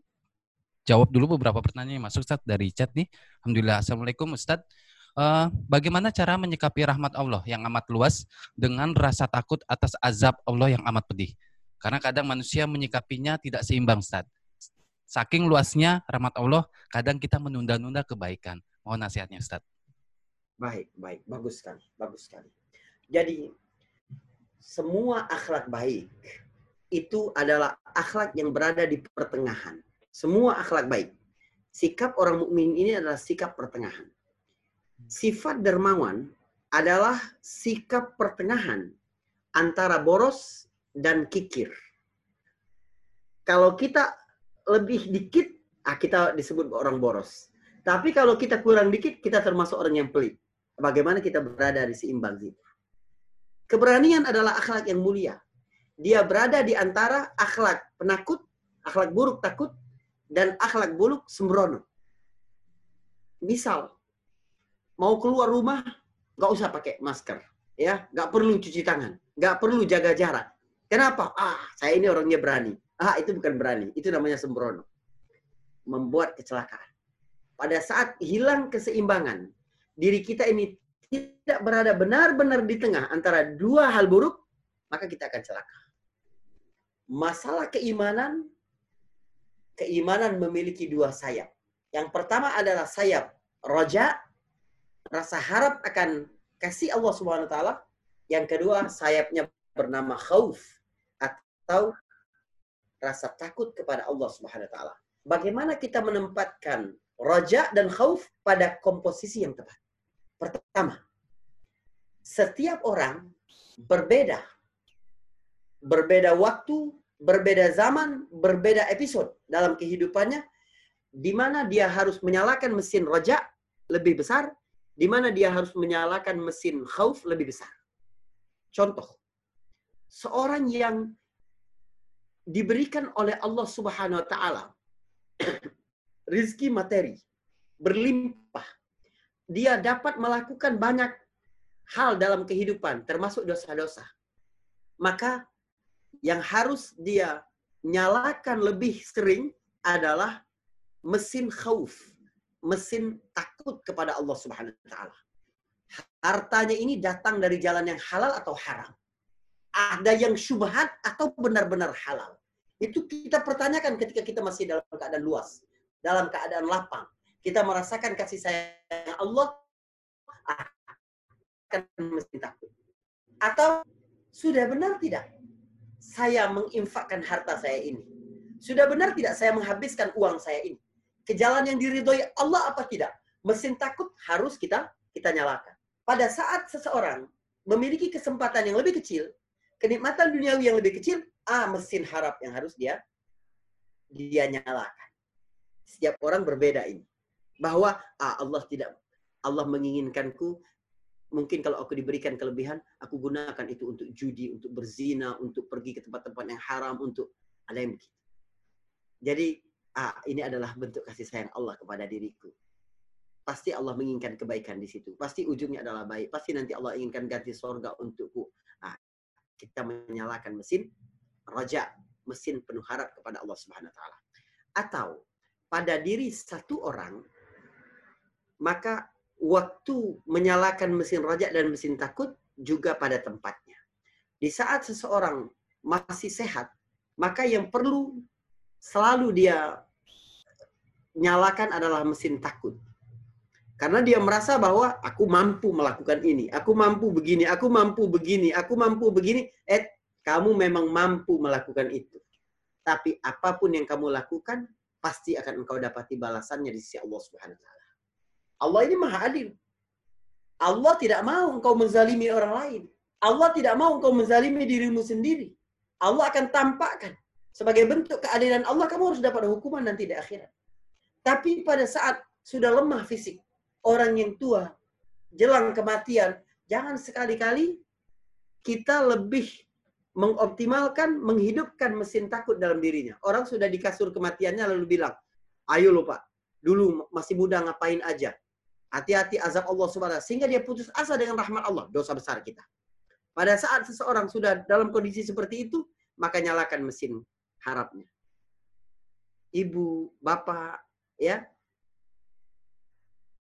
jawab dulu beberapa pertanyaan yang masuk Ustaz dari chat nih. Alhamdulillah. Assalamualaikum Ustaz. Uh, bagaimana cara menyikapi rahmat Allah yang amat luas dengan rasa takut atas azab Allah yang amat pedih? Karena kadang manusia menyikapinya tidak seimbang, Ustaz. Saking luasnya rahmat Allah, kadang kita menunda-nunda kebaikan. Mohon nasihatnya, Ustaz. Baik, baik. Bagus sekali. Bagus sekali. Jadi, semua akhlak baik itu adalah akhlak yang berada di pertengahan semua akhlak baik. Sikap orang mukmin ini adalah sikap pertengahan. Sifat dermawan adalah sikap pertengahan antara boros dan kikir. Kalau kita lebih dikit, ah kita disebut orang boros. Tapi kalau kita kurang dikit, kita termasuk orang yang pelit. Bagaimana kita berada di seimbang itu? Keberanian adalah akhlak yang mulia. Dia berada di antara akhlak penakut, akhlak buruk takut, dan akhlak buruk sembrono. Misal, mau keluar rumah, nggak usah pakai masker. ya nggak perlu cuci tangan, nggak perlu jaga jarak. Kenapa? Ah, saya ini orangnya berani. Ah, itu bukan berani, itu namanya sembrono. Membuat kecelakaan. Pada saat hilang keseimbangan, diri kita ini tidak berada benar-benar di tengah antara dua hal buruk, maka kita akan celaka. Masalah keimanan keimanan memiliki dua sayap. Yang pertama adalah sayap roja, rasa harap akan kasih Allah Subhanahu wa taala. Yang kedua sayapnya bernama khauf atau rasa takut kepada Allah Subhanahu wa taala. Bagaimana kita menempatkan roja dan khauf pada komposisi yang tepat? Pertama, setiap orang berbeda. Berbeda waktu, berbeda zaman, berbeda episode dalam kehidupannya, di mana dia harus menyalakan mesin roja lebih besar, di mana dia harus menyalakan mesin khauf lebih besar. Contoh, seorang yang diberikan oleh Allah Subhanahu wa taala rizki materi berlimpah. Dia dapat melakukan banyak hal dalam kehidupan termasuk dosa-dosa. Maka yang harus dia nyalakan lebih sering adalah mesin khauf, mesin takut kepada Allah Subhanahu wa taala. Hartanya ini datang dari jalan yang halal atau haram. Ada yang syubhat atau benar-benar halal. Itu kita pertanyakan ketika kita masih dalam keadaan luas, dalam keadaan lapang. Kita merasakan kasih sayang Allah akan mesin takut. Atau sudah benar tidak? Saya menginfakkan harta saya ini? Sudah benar tidak saya menghabiskan uang saya ini? Ke jalan yang diridhoi Allah apa tidak? Mesin takut harus kita kita nyalakan. Pada saat seseorang memiliki kesempatan yang lebih kecil, kenikmatan duniawi yang lebih kecil, ah mesin harap yang harus dia dia nyalakan. Setiap orang berbeda ini. Bahwa ah, Allah tidak Allah menginginkanku mungkin kalau aku diberikan kelebihan, aku gunakan itu untuk judi, untuk berzina, untuk pergi ke tempat-tempat yang haram, untuk yang begitu. Jadi, ah, ini adalah bentuk kasih sayang Allah kepada diriku. Pasti Allah menginginkan kebaikan di situ. Pasti ujungnya adalah baik. Pasti nanti Allah inginkan ganti sorga untukku. Ah, kita menyalakan mesin raja, mesin penuh harap kepada Allah Subhanahu taala. Atau pada diri satu orang maka waktu menyalakan mesin rajak dan mesin takut juga pada tempatnya. Di saat seseorang masih sehat, maka yang perlu selalu dia nyalakan adalah mesin takut. Karena dia merasa bahwa aku mampu melakukan ini, aku mampu begini, aku mampu begini, aku mampu begini. Eh, kamu memang mampu melakukan itu. Tapi apa pun yang kamu lakukan, pasti akan engkau dapati balasannya di sisi Allah Subhanahu wa taala. Allah ini maha adil. Allah tidak mau engkau menzalimi orang lain. Allah tidak mau engkau menzalimi dirimu sendiri. Allah akan tampakkan. Sebagai bentuk keadilan Allah, kamu harus dapat hukuman nanti di akhirat. Tapi pada saat sudah lemah fisik, orang yang tua, jelang kematian, jangan sekali-kali kita lebih mengoptimalkan, menghidupkan mesin takut dalam dirinya. Orang sudah di kasur kematiannya lalu bilang, ayo lupa, dulu masih muda ngapain aja. Hati-hati azab Allah subhanahu Sehingga dia putus asa dengan rahmat Allah. Dosa besar kita. Pada saat seseorang sudah dalam kondisi seperti itu, maka nyalakan mesin harapnya. Ibu, bapak, ya,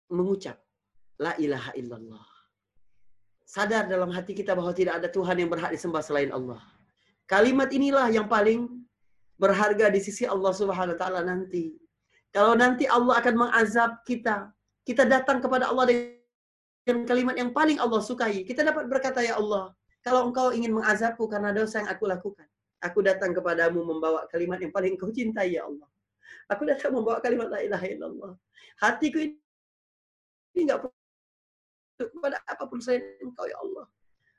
mengucap, La ilaha illallah sadar dalam hati kita bahwa tidak ada Tuhan yang berhak disembah selain Allah. Kalimat inilah yang paling berharga di sisi Allah Subhanahu wa taala nanti. Kalau nanti Allah akan mengazab kita, kita datang kepada Allah dengan kalimat yang paling Allah sukai. Kita dapat berkata, "Ya Allah, kalau Engkau ingin mengazabku karena dosa yang aku lakukan, aku datang kepadamu membawa kalimat yang paling Engkau cintai, ya Allah. Aku datang membawa kalimat la ilaha illallah. Hatiku ini enggak kepada apa pun selain engkau ya Allah.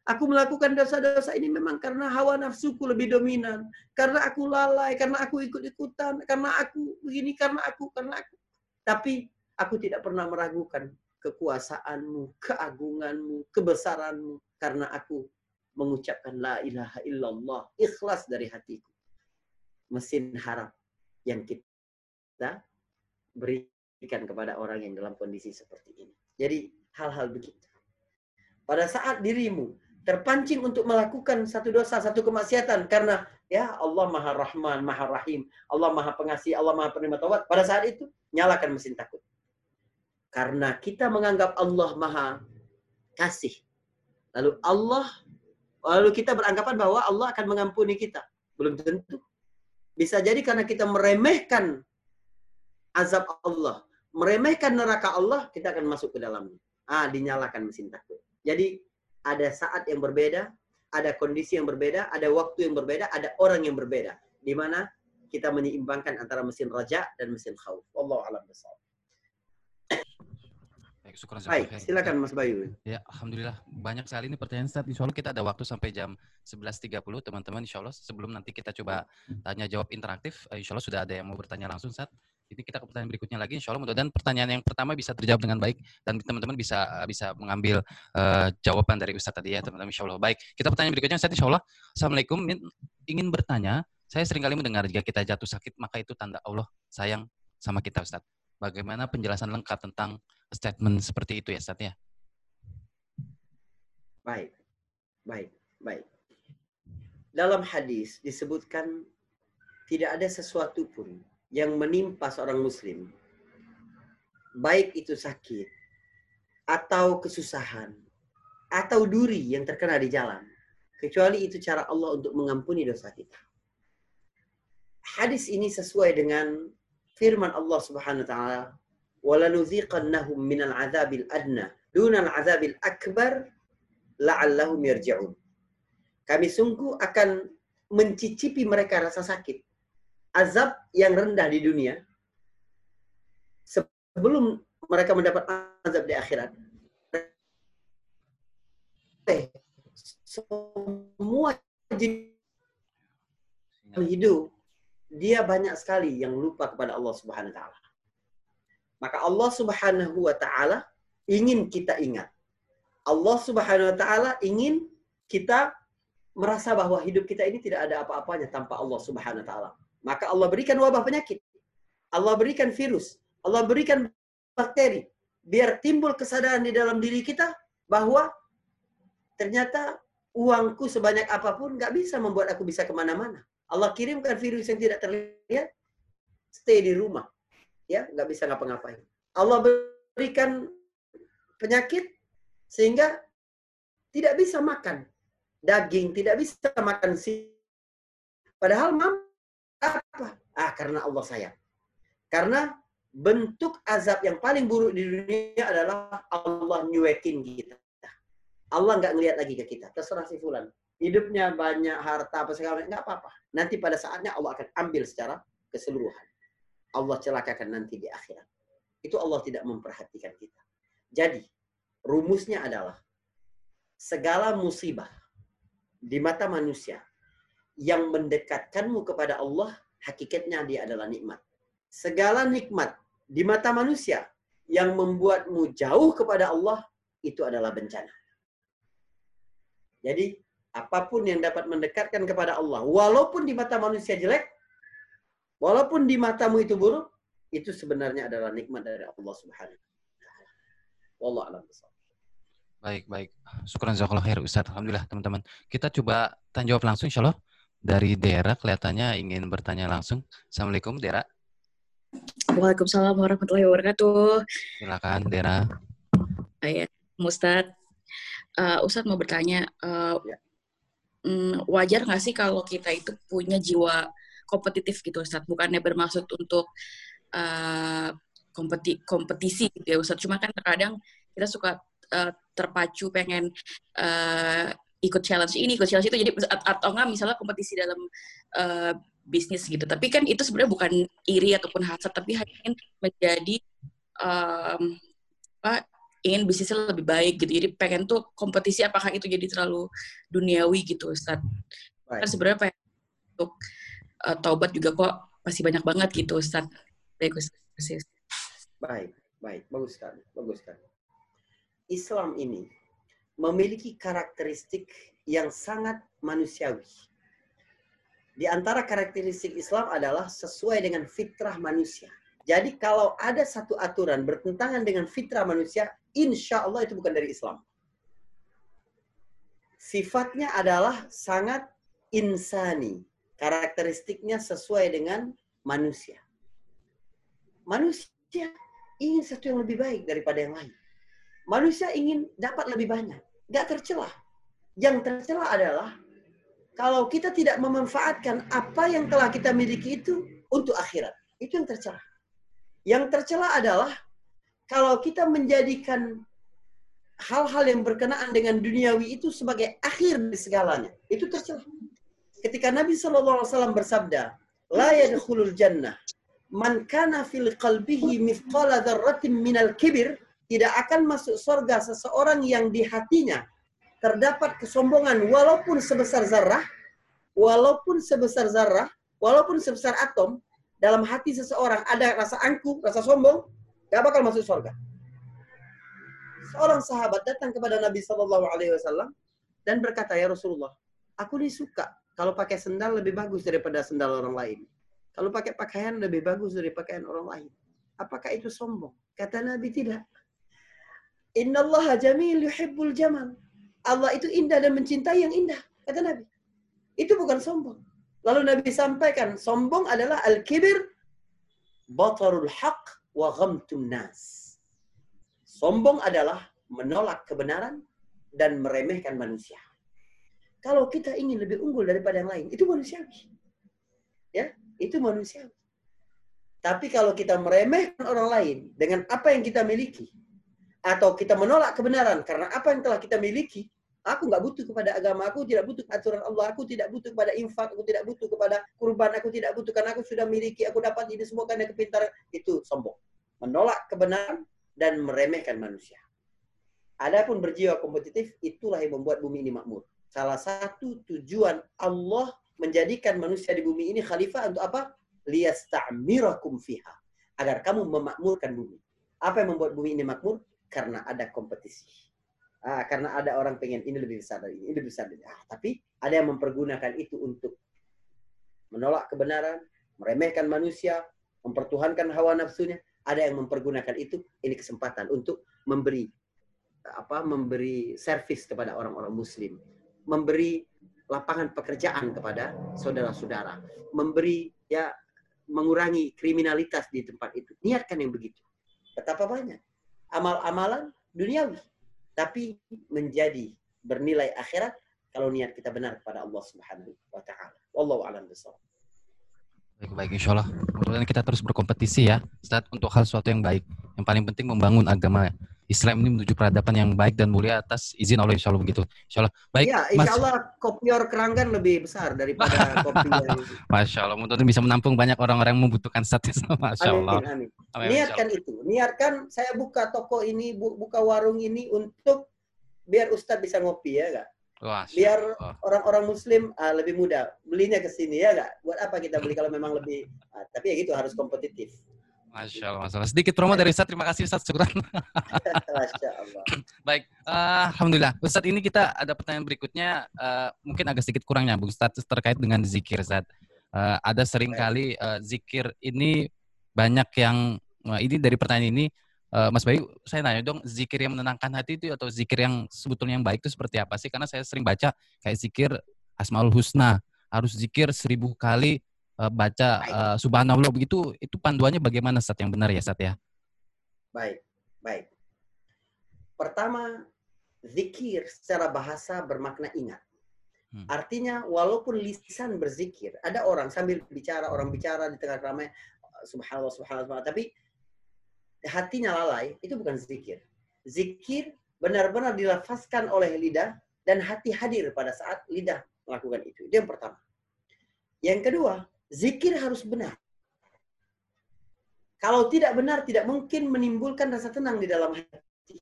Aku melakukan dosa-dosa ini memang karena hawa nafsuku lebih dominan. Karena aku lalai, karena aku ikut-ikutan, karena aku begini, karena aku, karena aku. Tapi aku tidak pernah meragukan kekuasaanmu, keagunganmu, kebesaranmu. Karena aku mengucapkan la ilaha illallah. Ikhlas dari hatiku. Mesin harap yang kita berikan kepada orang yang dalam kondisi seperti ini. Jadi hal-hal begitu. Pada saat dirimu terpancing untuk melakukan satu dosa, satu kemaksiatan karena ya Allah Maha Rahman, Maha Rahim, Allah Maha Pengasih, Allah Maha Penerima Taubat. Pada saat itu nyalakan mesin takut. Karena kita menganggap Allah Maha Kasih. Lalu Allah lalu kita beranggapan bahwa Allah akan mengampuni kita. Belum tentu. Bisa jadi karena kita meremehkan azab Allah, meremehkan neraka Allah, kita akan masuk ke dalamnya ah dinyalakan mesin takut. Jadi ada saat yang berbeda, ada kondisi yang berbeda, ada waktu yang berbeda, ada orang yang berbeda. Di mana kita menyeimbangkan antara mesin raja dan mesin khauf. Allah alam besar. Baik, Baik, silakan Mas Bayu. Ya, Alhamdulillah. Banyak sekali ini pertanyaan Ustaz. Insya Allah kita ada waktu sampai jam 11.30, teman-teman. Insya Allah sebelum nanti kita coba tanya jawab interaktif, eh, insya Allah sudah ada yang mau bertanya langsung, Ustaz. Jadi kita ke pertanyaan berikutnya lagi. Insya Allah mudah-mudahan pertanyaan yang pertama bisa terjawab dengan baik dan teman-teman bisa bisa mengambil uh, jawaban dari Ustadz tadi ya teman-teman. Insya Allah baik. Kita pertanyaan berikutnya Ustadz Insya Allah. Assalamualaikum. Ingin bertanya, saya sering kali mendengar jika kita jatuh sakit maka itu tanda Allah sayang sama kita Ustadz. Bagaimana penjelasan lengkap tentang statement seperti itu ya Ustadz ya? Baik, baik, baik. Dalam hadis disebutkan tidak ada sesuatu pun yang menimpa seorang muslim, baik itu sakit, atau kesusahan, atau duri yang terkena di jalan, kecuali itu cara Allah untuk mengampuni dosa kita. Hadis ini sesuai dengan firman Allah Subhanahu wa taala, "Walanuziqannahum minal adzabil adna dunal adzabil akbar la'allahum yarji'un." Kami sungguh akan mencicipi mereka rasa sakit azab yang rendah di dunia sebelum mereka mendapat azab di akhirat. Semua jenis hidup dia banyak sekali yang lupa kepada Allah Subhanahu wa taala. Maka Allah Subhanahu wa taala ingin kita ingat. Allah Subhanahu wa taala ingin kita merasa bahwa hidup kita ini tidak ada apa-apanya tanpa Allah Subhanahu wa taala. Maka Allah berikan wabah penyakit. Allah berikan virus. Allah berikan bakteri. Biar timbul kesadaran di dalam diri kita bahwa ternyata uangku sebanyak apa pun nggak bisa membuat aku bisa ke mana-mana. Allah kirimkan virus yang tidak terlihat, stay di rumah. Ya nggak bisa ngapa-ngapain. Allah berikan penyakit sehingga tidak bisa makan daging, tidak bisa makan si. Padahal mampu apa? Ah, karena Allah sayang. Karena bentuk azab yang paling buruk di dunia adalah Allah nyuekin kita. Allah nggak ngelihat lagi ke kita. Terserah si fulan. Hidupnya banyak harta apa segala nggak apa-apa. Nanti pada saatnya Allah akan ambil secara keseluruhan. Allah celakakan nanti di akhirat. Itu Allah tidak memperhatikan kita. Jadi, rumusnya adalah segala musibah di mata manusia yang mendekatkanmu kepada Allah, hakikatnya dia adalah nikmat. Segala nikmat di mata manusia yang membuatmu jauh kepada Allah, itu adalah bencana. Jadi apa pun yang dapat mendekatkan kepada Allah, walaupun di mata manusia jelek, walaupun di matamu itu buruk, itu sebenarnya adalah nikmat dari Allah Subhanahu wa taala. Wallahu a'lam Baik, baik. Syukuran jazakallah khair Ustaz. Alhamdulillah teman-teman. Kita coba tanya jawab langsung insya Allah. Dari Dera kelihatannya ingin bertanya langsung. Assalamualaikum Dera. Waalaikumsalam warahmatullahi wabarakatuh. Silakan Dera. Ayat Ustaz. Uh, Ustaz mau bertanya, uh, ya. um, wajar nggak sih kalau kita itu punya jiwa kompetitif gitu Ustaz? Bukannya bermaksud untuk uh, kompeti kompetisi gitu ya Ustaz. Cuma kan terkadang kita suka uh, terpacu pengen uh, ikut challenge ini, ikut challenge itu, jadi atau enggak misalnya kompetisi dalam uh, bisnis gitu. Tapi kan itu sebenarnya bukan iri ataupun hasad, tapi hanya ingin menjadi um, apa ingin bisnisnya lebih baik gitu. Jadi pengen tuh kompetisi apakah itu jadi terlalu duniawi gitu, Ustaz. Kan sebenarnya pengen untuk uh, taubat juga kok masih banyak banget gitu, Ustaz. Baik, baik, bagus sekali, bagus sekali. Islam ini memiliki karakteristik yang sangat manusiawi. Di antara karakteristik Islam adalah sesuai dengan fitrah manusia. Jadi kalau ada satu aturan bertentangan dengan fitrah manusia, insya Allah itu bukan dari Islam. Sifatnya adalah sangat insani. Karakteristiknya sesuai dengan manusia. Manusia ingin sesuatu yang lebih baik daripada yang lain. Manusia ingin dapat lebih banyak. Gak tercela. Yang tercela adalah kalau kita tidak memanfaatkan apa yang telah kita miliki itu untuk akhirat. Itu yang tercela. Yang tercela adalah kalau kita menjadikan hal-hal yang berkenaan dengan duniawi itu sebagai akhir di segalanya. Itu tercela. Ketika Nabi SAW bersabda, La yadkhulul jannah man kana fil qalbihi mithqala dzarratin minal kibir tidak akan masuk surga seseorang yang di hatinya terdapat kesombongan walaupun sebesar zarah, walaupun sebesar zarah, walaupun sebesar atom, dalam hati seseorang ada rasa angkuh, rasa sombong, gak bakal masuk surga. Seorang sahabat datang kepada Nabi Shallallahu Alaihi Wasallam dan berkata, ya Rasulullah, aku ini suka kalau pakai sendal lebih bagus daripada sendal orang lain. Kalau pakai pakaian lebih bagus dari pakaian orang lain. Apakah itu sombong? Kata Nabi tidak. Innallaha jamil yuhibbul jamal. Allah itu indah dan mencintai yang indah, kata Nabi. Itu bukan sombong. Lalu Nabi sampaikan, sombong adalah al-kibir, batarul haq, wa ghamtun nas. Sombong adalah menolak kebenaran dan meremehkan manusia. Kalau kita ingin lebih unggul daripada yang lain, itu manusiawi. Ya, itu manusiawi. Tapi kalau kita meremehkan orang lain dengan apa yang kita miliki, atau kita menolak kebenaran karena apa yang telah kita miliki, aku nggak butuh kepada agama, aku tidak butuh aturan Allah, aku tidak butuh kepada infak, aku tidak butuh kepada kurban, aku tidak butuh karena aku sudah miliki, aku dapat ini semua karena kepintaran. Itu sombong. Menolak kebenaran dan meremehkan manusia. Adapun berjiwa kompetitif, itulah yang membuat bumi ini makmur. Salah satu tujuan Allah menjadikan manusia di bumi ini khalifah untuk apa? Liyasta'mirakum fiha. Agar kamu memakmurkan bumi. Apa yang membuat bumi ini makmur? karena ada kompetisi. Ah, karena ada orang pengen ini lebih besar dari ini, ini lebih besar dari ini. Ah, tapi ada yang mempergunakan itu untuk menolak kebenaran, meremehkan manusia, mempertuhankan hawa nafsunya. Ada yang mempergunakan itu, ini kesempatan untuk memberi apa memberi servis kepada orang-orang muslim, memberi lapangan pekerjaan kepada saudara-saudara, memberi ya mengurangi kriminalitas di tempat itu. Niatkan yang begitu. Betapa banyak amal-amalan duniawi. Tapi menjadi bernilai akhirat kalau niat kita benar kepada Allah Subhanahu wa taala. Wallahu a'lam. Baik, baik, insya Allah. Kemudian kita terus berkompetisi ya, Ustaz, untuk hal sesuatu yang baik. Yang paling penting membangun agama Islam ini menuju peradaban yang baik dan mulia atas izin Allah insya Allah begitu. Insya Allah. Baik, ya, insya Allah Mas... kopior keranggan lebih besar daripada kopi yang... Masya Allah, mudah bisa menampung banyak orang-orang yang membutuhkan status. Masya Allah. Amin, amin. Niatkan itu. Niatkan saya buka toko ini, buka warung ini untuk biar Ustadz bisa ngopi ya enggak? Wah, biar orang-orang Muslim uh, lebih mudah belinya ke sini ya nggak? Buat apa kita beli kalau memang lebih? Uh, tapi ya gitu harus kompetitif. Masya Allah, Masya Allah. Sedikit promo dari Ustaz. Terima kasih Ustaz. Syukuran. Masya Allah. Baik, uh, Alhamdulillah. Ustaz ini kita ada pertanyaan berikutnya. Uh, mungkin agak sedikit kurang nyambung Ustaz terkait dengan zikir Ustaz. Uh, ada sering kali uh, zikir ini banyak yang uh, ini dari pertanyaan ini uh, Mas Bayu, saya nanya dong, zikir yang menenangkan hati itu atau zikir yang sebetulnya yang baik itu seperti apa sih? Karena saya sering baca kayak zikir Asmaul Husna, harus zikir seribu kali uh, baca uh, Subhanallah begitu. Itu panduannya bagaimana saat yang benar ya saat ya? Baik, baik. Pertama, zikir secara bahasa bermakna ingat. Hmm. Artinya walaupun lisan berzikir, ada orang sambil bicara, orang bicara di tengah ramai, subhanallah, subhanallah, subhanallah, tapi hatinya lalai, itu bukan zikir. Zikir benar-benar dilafazkan oleh lidah dan hati hadir pada saat lidah melakukan itu. Itu yang pertama. Yang kedua, zikir harus benar. Kalau tidak benar, tidak mungkin menimbulkan rasa tenang di dalam hati.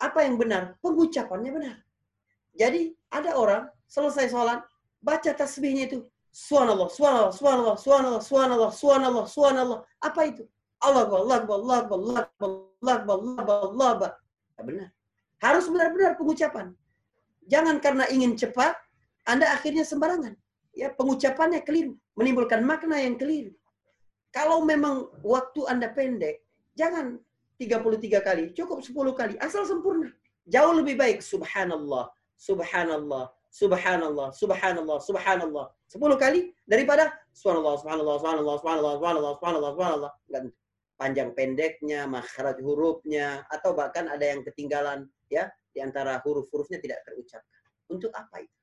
Apa yang benar? Pengucapannya benar. Jadi ada orang selesai sholat, baca tasbihnya itu. Subhanallah, subhanallah, subhanallah, subhanallah, subhanallah, subhanallah, subhanallah. Apa itu? Allah Allah Allah Allah Allah Allah Allah benar. Harus benar-benar pengucapan. Jangan karena ingin cepat, Anda akhirnya sembarangan. Ya, pengucapannya keliru, menimbulkan makna yang keliru. Kalau memang waktu Anda pendek, jangan 33 kali, cukup 10 kali, asal sempurna. Jauh lebih baik subhanallah, subhanallah, subhanallah, subhanallah, subhanallah. Sepuluh kali daripada subhanallah, subhanallah, subhanallah, subhanallah, subhanallah, subhanallah, subhanallah. Enggak panjang pendeknya, makhraj hurufnya, atau bahkan ada yang ketinggalan ya di antara huruf-hurufnya tidak terucapkan. Untuk apa itu?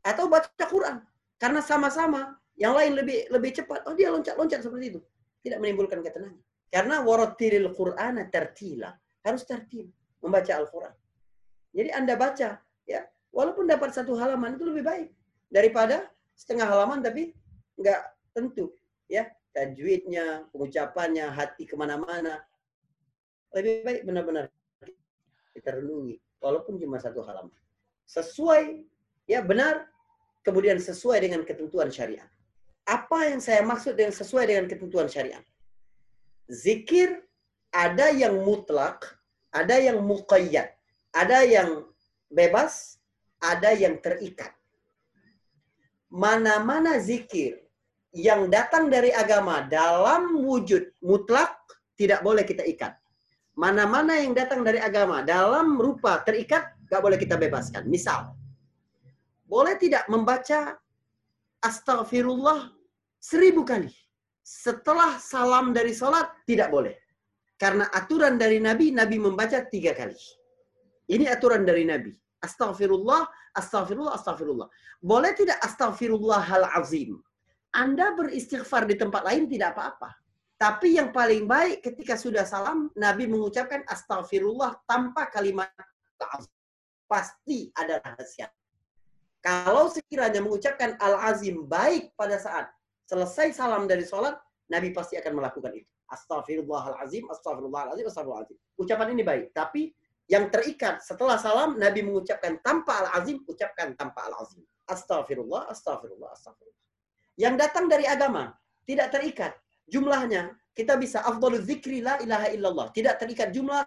Atau baca Quran karena sama-sama yang lain lebih lebih cepat. Oh dia loncat-loncat seperti itu. Tidak menimbulkan ketenangan. Karena warattilil Qur'ana tertila. Harus tertil membaca Al-Quran. Jadi Anda baca ya walaupun dapat satu halaman itu lebih baik daripada setengah halaman tapi nggak tentu ya tajwidnya pengucapannya hati ke mana-mana lebih baik benar-benar kita renungi walaupun cuma satu halaman sesuai ya benar kemudian sesuai dengan ketentuan syariat apa yang saya maksud dengan sesuai dengan ketentuan syariat zikir ada yang mutlak ada yang muqayyad ada yang bebas ada yang terikat. Mana-mana zikir yang datang dari agama dalam wujud mutlak tidak boleh kita ikat. Mana-mana yang datang dari agama dalam rupa terikat, gak boleh kita bebaskan. Misal, boleh tidak membaca astagfirullah seribu kali. Setelah salam dari sholat, tidak boleh. Karena aturan dari Nabi, Nabi membaca tiga kali. Ini aturan dari Nabi. Astaghfirullah, astaghfirullah, astaghfirullah. Boleh tidak astaghfirullah hal azim? Anda beristighfar di tempat lain tidak apa-apa. Tapi yang paling baik ketika sudah salam, Nabi mengucapkan astaghfirullah tanpa kalimat. Pasti ada rahasia. Kalau sekiranya mengucapkan al-azim baik pada saat selesai salam dari sholat, Nabi pasti akan melakukan itu. Astaghfirullahalazim, astaghfirullahalazim, astaghfirullahalazim. Ucapan ini baik, tapi yang terikat setelah salam Nabi mengucapkan tanpa al-azim ucapkan tanpa al-azim astagfirullah astagfirullah astagfirullah yang datang dari agama tidak terikat jumlahnya kita bisa afdhalul zikri la ilaha illallah tidak terikat jumlah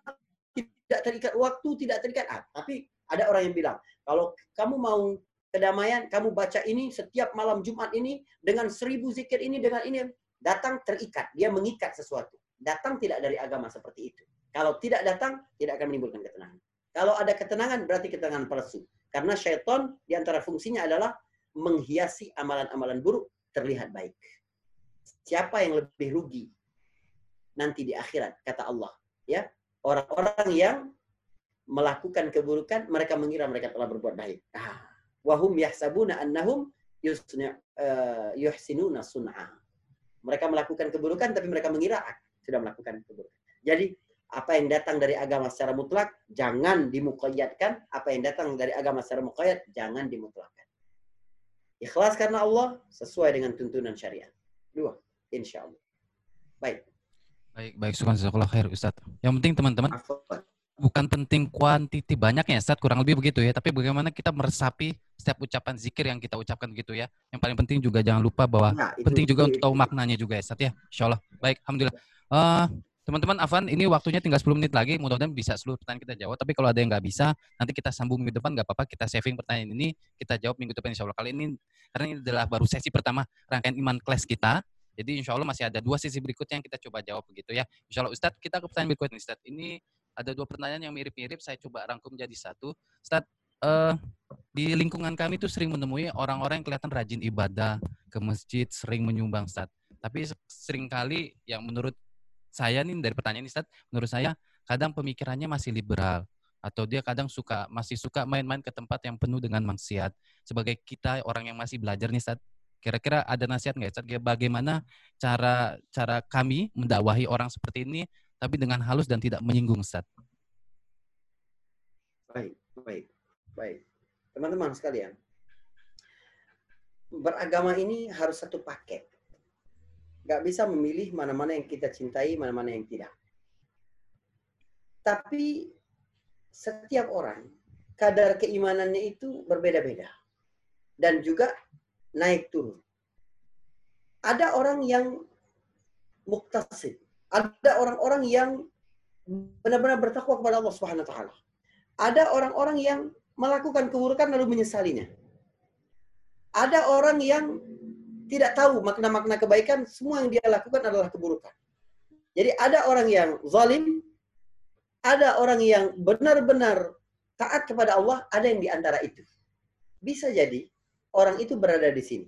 tidak terikat waktu tidak terikat ah, tapi ada orang yang bilang kalau kamu mau kedamaian kamu baca ini setiap malam Jumat ini dengan seribu zikir ini dengan ini datang terikat dia mengikat sesuatu datang tidak dari agama seperti itu kalau tidak datang, tidak akan menimbulkan ketenangan. Kalau ada ketenangan, berarti ketenangan palsu. Karena syaitan di antara fungsinya adalah menghiasi amalan-amalan buruk terlihat baik. Siapa yang lebih rugi nanti di akhirat, kata Allah. ya Orang-orang yang melakukan keburukan, mereka mengira mereka telah berbuat baik. Ah. Wahum yahsabuna annahum eh, yuhsinuna sun'ah. Mereka melakukan keburukan, tapi mereka mengira ah, sudah melakukan keburukan. Jadi apa yang datang dari agama secara mutlak jangan dimuqayyadkan, apa yang datang dari agama secara muqayyad jangan dimutlakkan. Ikhlas karena Allah sesuai dengan tuntunan syariat. Dua, insya Allah. Baik. Baik, baik. Jazakallah khair Ustaz. Yang penting teman-teman, bukan penting kuantiti banyaknya Ustaz, kurang lebih begitu ya. Tapi bagaimana kita meresapi setiap ucapan zikir yang kita ucapkan gitu ya. Yang paling penting juga jangan lupa bahwa nah, itu, penting juga itu, untuk tahu maknanya juga ya Ustaz ya. Insya Allah. Baik, Alhamdulillah. Uh, teman-teman Afan, ini waktunya tinggal 10 menit lagi. Mudah-mudahan bisa seluruh pertanyaan kita jawab. Tapi kalau ada yang nggak bisa, nanti kita sambung minggu depan nggak apa-apa. Kita saving pertanyaan ini, kita jawab minggu depan insya Allah. Kali ini karena ini adalah baru sesi pertama rangkaian iman kelas kita. Jadi insya Allah masih ada dua sesi berikutnya yang kita coba jawab begitu ya. Insya Allah Ustadz, kita ke pertanyaan berikutnya Ustadz. Ini ada dua pertanyaan yang mirip-mirip, saya coba rangkum jadi satu. Ustadz, uh, di lingkungan kami tuh sering menemui orang-orang yang kelihatan rajin ibadah ke masjid, sering menyumbang Ustaz. Tapi sering kali yang menurut saya nih dari pertanyaan Ustaz, menurut saya kadang pemikirannya masih liberal atau dia kadang suka masih suka main-main ke tempat yang penuh dengan maksiat. Sebagai kita orang yang masih belajar nih Ustaz, kira-kira ada nasihat nggak Ustaz? Bagaimana cara cara kami mendakwahi orang seperti ini tapi dengan halus dan tidak menyinggung Ustaz? Baik, baik. Baik. Teman-teman sekalian, beragama ini harus satu paket. Gak bisa memilih mana-mana yang kita cintai, mana-mana yang tidak. Tapi setiap orang, kadar keimanannya itu berbeda-beda. Dan juga naik turun. Ada orang yang muktasib. Ada orang-orang yang benar-benar bertakwa kepada Allah Subhanahu wa taala. Ada orang-orang yang melakukan keburukan lalu menyesalinya. Ada orang yang tidak tahu makna-makna kebaikan, semua yang dia lakukan adalah keburukan. Jadi ada orang yang zalim, ada orang yang benar-benar taat kepada Allah, ada yang di antara itu. Bisa jadi orang itu berada di sini,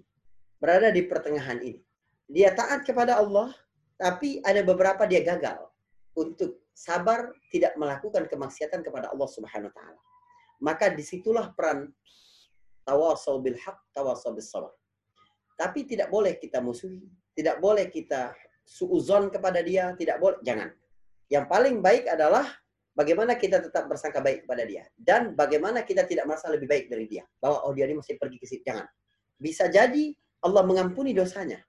berada di pertengahan ini. Dia taat kepada Allah, tapi ada beberapa dia gagal untuk sabar tidak melakukan kemaksiatan kepada Allah Subhanahu wa taala maka di situlah peran tawasau bil haq, tawasau bis sabar. Tapi tidak boleh kita musuhi, tidak boleh kita suuzon kepada dia, tidak boleh, jangan. Yang paling baik adalah bagaimana kita tetap bersangka baik kepada dia dan bagaimana kita tidak merasa lebih baik dari dia. Bahwa oh dia ini masih pergi ke situ, jangan. Bisa jadi Allah mengampuni dosanya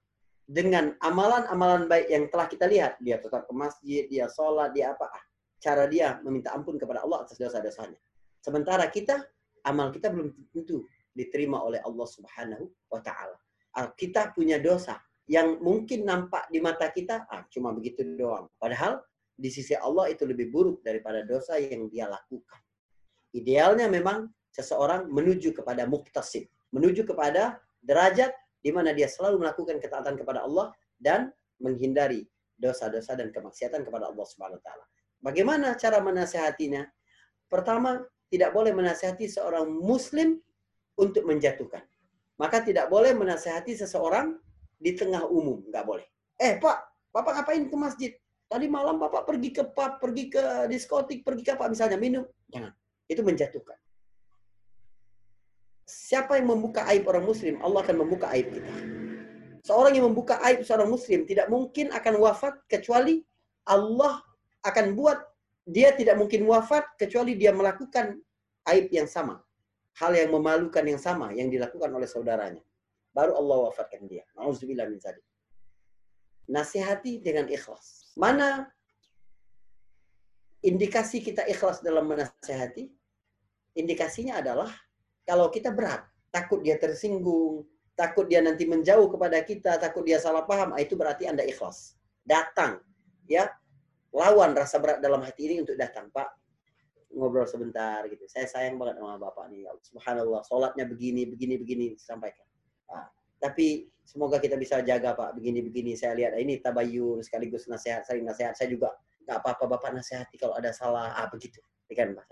dengan amalan-amalan baik yang telah kita lihat. Dia tetap ke masjid, dia sholat, dia apa. Cara dia meminta ampun kepada Allah atas dosa-dosanya. Sementara kita, amal kita belum tentu diterima oleh Allah Subhanahu wa taala. Ah, kita punya dosa yang mungkin nampak di mata kita ah cuma begitu doang. Padahal di sisi Allah itu lebih buruk daripada dosa yang dia lakukan. Idealnya memang seseorang menuju kepada muktasib, menuju kepada derajat di mana dia selalu melakukan ketaatan kepada Allah dan menghindari dosa-dosa dan kemaksiatan kepada Allah Subhanahu wa taala. Bagaimana cara menasehatinya? Pertama, tidak boleh menasihati seorang muslim untuk menjatuhkan. Maka tidak boleh menasihati seseorang di tengah umum, nggak boleh. Eh Pak, Bapak ngapain ke masjid? Tadi malam Bapak pergi ke pub, pergi ke diskotik, pergi ke apa misalnya minum. Jangan. Itu menjatuhkan. Siapa yang membuka aib orang muslim, Allah akan membuka aib kita. Seorang yang membuka aib seorang muslim tidak mungkin akan wafat kecuali Allah akan buat dia tidak mungkin wafat kecuali dia melakukan aib yang sama. Hal yang memalukan yang sama yang dilakukan oleh saudaranya. Baru Allah wafatkan dia. Nauzubillah min zalik. Nasihati dengan ikhlas. Mana indikasi kita ikhlas dalam menasihati? Indikasinya adalah kalau kita berat, takut dia tersinggung, takut dia nanti menjauh kepada kita, takut dia salah paham, ah, itu berarti Anda ikhlas. Datang, ya, lawan rasa berat dalam hati ini untuk datang Pak ngobrol sebentar gitu. Saya sayang banget sama bapak nih subhanallah sholatnya begini begini begini sampaikan nah, tapi semoga kita bisa jaga pak begini begini. Saya lihat ini tabayun sekaligus nasihat saling nasihat. Saya juga nggak apa-apa bapak nasihati kalau ada salah ah begitu. Kan pak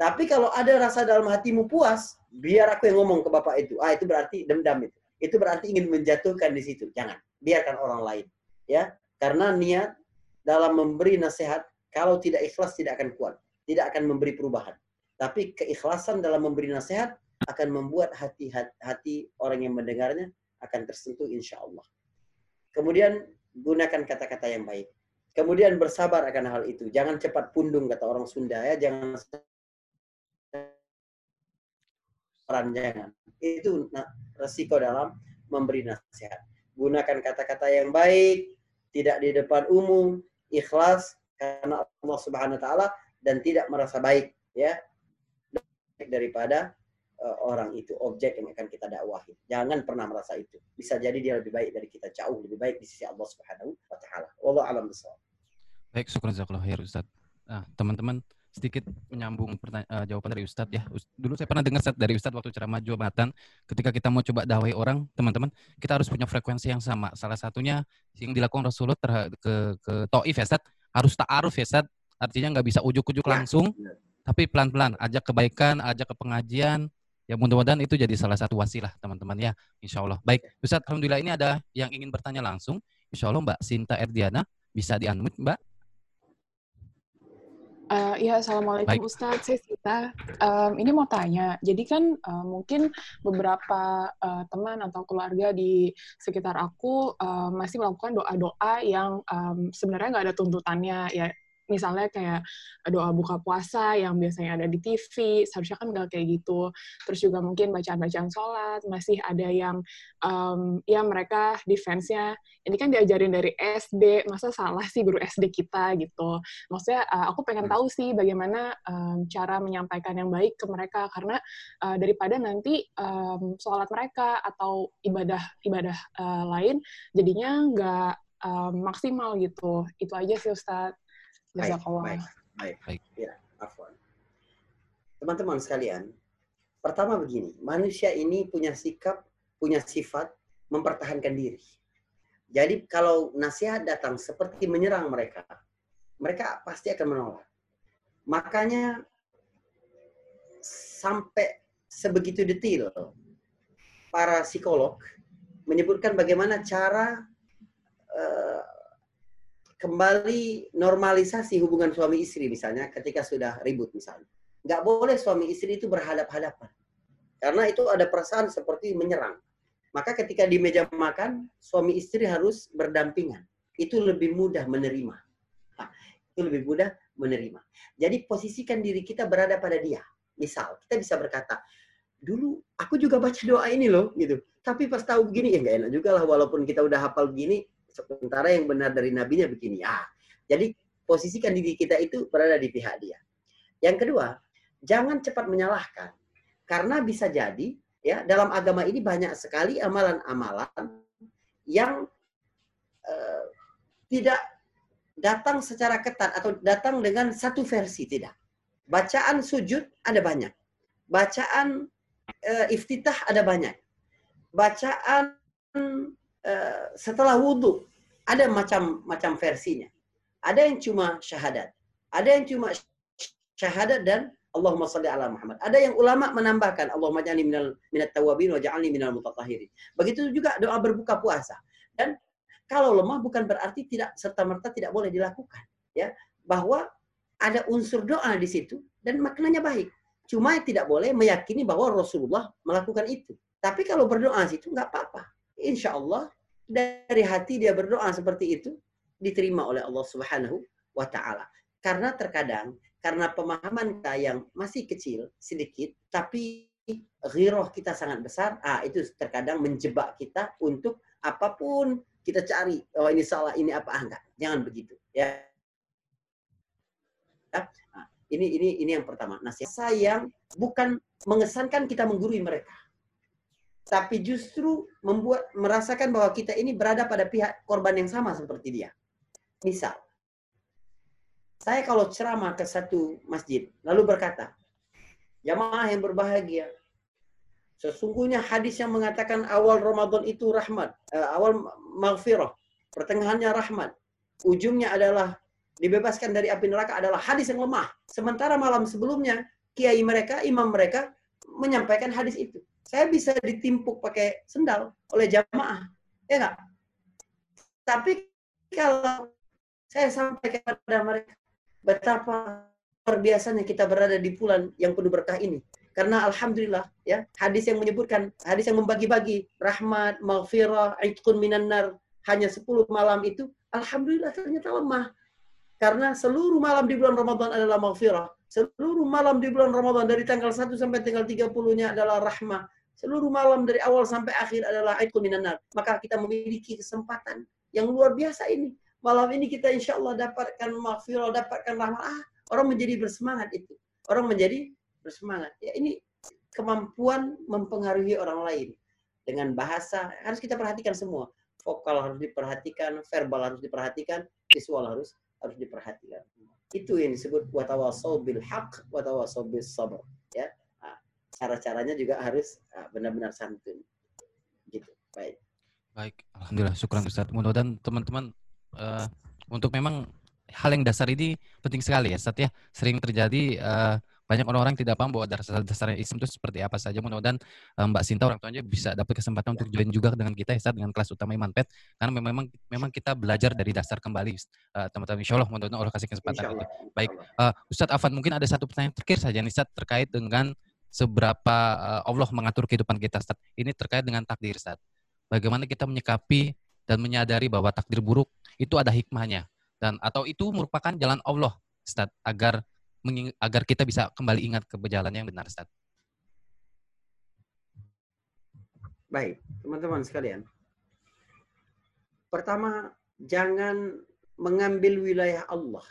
tapi kalau ada rasa dalam hatimu puas biar aku yang ngomong ke bapak itu ah itu berarti dendam itu itu berarti ingin menjatuhkan di situ jangan biarkan orang lain ya karena niat dalam memberi nasihat, kalau tidak ikhlas tidak akan kuat. Tidak akan memberi perubahan. Tapi keikhlasan dalam memberi nasihat akan membuat hati hati orang yang mendengarnya akan tersentuh insya Allah. Kemudian gunakan kata-kata yang baik. Kemudian bersabar akan hal itu. Jangan cepat pundung kata orang Sunda ya. Jangan jangan. Itu resiko dalam memberi nasihat. Gunakan kata-kata yang baik, tidak di depan umum, ikhlas karena Allah Subhanahu wa taala dan tidak merasa baik ya daripada uh, orang itu objek yang akan kita dakwahi. Jangan pernah merasa itu. Bisa jadi dia lebih baik dari kita jauh lebih baik di sisi Allah Subhanahu wa taala. Wallahu alam bisawab. Baik, syukur jazakallah khair Ustaz. Nah, teman-teman sedikit menyambung uh, jawaban dari Ustadz ya. Dulu saya pernah dengar dari Ustadz waktu ceramah Jumatan, ketika kita mau coba dakwai orang, teman-teman, kita harus punya frekuensi yang sama. Salah satunya yang dilakukan Rasulullah ke ke Taif ya Ustadz, harus ta'aruf ya Ustadz. Artinya nggak bisa ujuk-ujuk ya, langsung, ya. tapi pelan-pelan, ajak kebaikan, ajak ke pengajian. Ya mudah-mudahan itu jadi salah satu wasilah teman-teman ya, insya Allah. Baik, Ustadz, Alhamdulillah ini ada yang ingin bertanya langsung. Insya Allah Mbak Sinta Erdiana, bisa di-unmute Mbak. Uh, ya, assalamualaikum Baik. Ustadz, saya Sita. Um, ini mau tanya, jadi kan uh, mungkin beberapa uh, teman atau keluarga di sekitar aku uh, masih melakukan doa-doa yang um, sebenarnya nggak ada tuntutannya, ya misalnya kayak doa buka puasa yang biasanya ada di TV, seharusnya kan nggak kayak gitu. Terus juga mungkin bacaan-bacaan sholat, masih ada yang um, ya mereka defense-nya, ini kan diajarin dari SD, masa salah sih guru SD kita gitu. Maksudnya uh, aku pengen tahu sih bagaimana um, cara menyampaikan yang baik ke mereka, karena uh, daripada nanti um, sholat mereka atau ibadah-ibadah uh, lain jadinya nggak um, maksimal gitu. Itu aja sih Ustadz. Baik, baik, baik. baik. Ya, afwan. Teman-teman sekalian, pertama begini, manusia ini punya sikap, punya sifat mempertahankan diri. Jadi kalau nasihat datang seperti menyerang mereka, mereka pasti akan menolak. Makanya sampai sebegitu detail para psikolog menyebutkan bagaimana cara uh, kembali normalisasi hubungan suami istri misalnya ketika sudah ribut misalnya. Nggak boleh suami istri itu berhadap-hadapan. Karena itu ada perasaan seperti menyerang. Maka ketika di meja makan, suami istri harus berdampingan. Itu lebih mudah menerima. Nah, itu lebih mudah menerima. Jadi posisikan diri kita berada pada dia. Misal, kita bisa berkata, dulu aku juga baca doa ini loh, gitu. Tapi pas tahu begini, ya nggak enak juga lah. Walaupun kita udah hafal begini, Sementara yang benar dari nabinya begini. Ah, jadi posisikan diri kita itu berada di pihak dia. Yang kedua, jangan cepat menyalahkan. Karena bisa jadi ya dalam agama ini banyak sekali amalan-amalan yang uh, tidak datang secara ketat atau datang dengan satu versi tidak. Bacaan sujud ada banyak. Bacaan uh, iftitah ada banyak. Bacaan Eh, setelah wudhu ada macam-macam versinya. Ada yang cuma syahadat, ada yang cuma syahadat dan Allahumma salli ala Muhammad. Ada yang ulama menambahkan Allahumma ja'alni minal minat tawabin wa ja'alni minal mutatahhirin. Begitu juga doa berbuka puasa. Dan kalau lemah bukan berarti tidak serta merta tidak boleh dilakukan, ya. Bahwa ada unsur doa di situ dan maknanya baik. Cuma tidak boleh meyakini bahwa Rasulullah melakukan itu. Tapi kalau berdoa situ nggak apa-apa insya Allah dari hati dia berdoa seperti itu diterima oleh Allah Subhanahu wa taala. Karena terkadang karena pemahaman kita yang masih kecil sedikit tapi ghiroh kita sangat besar, ah itu terkadang menjebak kita untuk apa pun kita cari, oh ini salah, ini apa ah, enggak. Jangan begitu, ya. Nah, ini ini ini yang pertama. Nasihat sayang bukan mengesankan kita menggurui mereka tapi justru membuat merasakan bahwa kita ini berada pada pihak korban yang sama seperti dia. Misal, saya kalau ceramah ke satu masjid, lalu berkata, jamaah yang berbahagia, sesungguhnya hadis yang mengatakan awal Ramadan itu rahmat, uh, awal maghfirah, pertengahannya rahmat, ujungnya adalah dibebaskan dari api neraka adalah hadis yang lemah. Sementara malam sebelumnya, kiai mereka, imam mereka menyampaikan hadis itu saya bisa ditimpuk pakai sendal oleh jamaah. Ya enggak? Tapi kalau saya sampai kepada mereka betapa luar biasanya kita berada di bulan yang penuh berkah ini. Karena alhamdulillah ya, hadis yang menyebutkan, hadis yang membagi-bagi rahmat, maghfirah, itqun minan nar hanya 10 malam itu alhamdulillah ternyata lemah. Karena seluruh malam di bulan Ramadan adalah maghfirah. Seluruh malam di bulan Ramadan dari tanggal 1 sampai tanggal 30-nya adalah rahmah. Seluruh malam dari awal sampai akhir adalah aikul minanar. Maka kita memiliki kesempatan yang luar biasa ini. Malam ini kita insya Allah dapatkan maghfirah, dapatkan rahmat. Ah, orang menjadi bersemangat itu. Orang menjadi bersemangat. Ya ini kemampuan mempengaruhi orang lain. Dengan bahasa, harus kita perhatikan semua. Vokal harus diperhatikan, verbal harus diperhatikan, visual harus harus diperhatikan. Itu yang disebut watawasau bil haq, watawasau bil sabr. Ya, nah, cara-caranya juga harus ah, benar-benar santun. Gitu. Baik. Baik, alhamdulillah, syukur Ustaz. Mudah-mudahan teman-teman uh, untuk memang hal yang dasar ini penting sekali ya, Ustaz ya. Sering terjadi uh, banyak orang-orang tidak paham bahwa dasar-dasar Islam itu seperti apa saja. Mudah-mudahan uh, Mbak Sinta orang tuanya bisa dapat kesempatan untuk join juga dengan kita ya, Ustaz, dengan kelas utama Iman Pet. Karena memang memang kita belajar dari dasar kembali, uh, teman-teman. Insya Allah, mudah-mudahan Allah kasih kesempatan itu. Baik, uh, Ustadz Afan mungkin ada satu pertanyaan terakhir saja nih, Ustaz, terkait dengan seberapa uh, Allah mengatur kehidupan kita, Ustaz. Ini terkait dengan takdir, Ustaz. Bagaimana kita menyikapi dan menyadari bahwa takdir buruk itu ada hikmahnya dan atau itu merupakan jalan Allah Ustaz agar agar kita bisa kembali ingat ke jalan yang benar Ustaz. Baik, teman-teman sekalian. Pertama, jangan mengambil wilayah Allah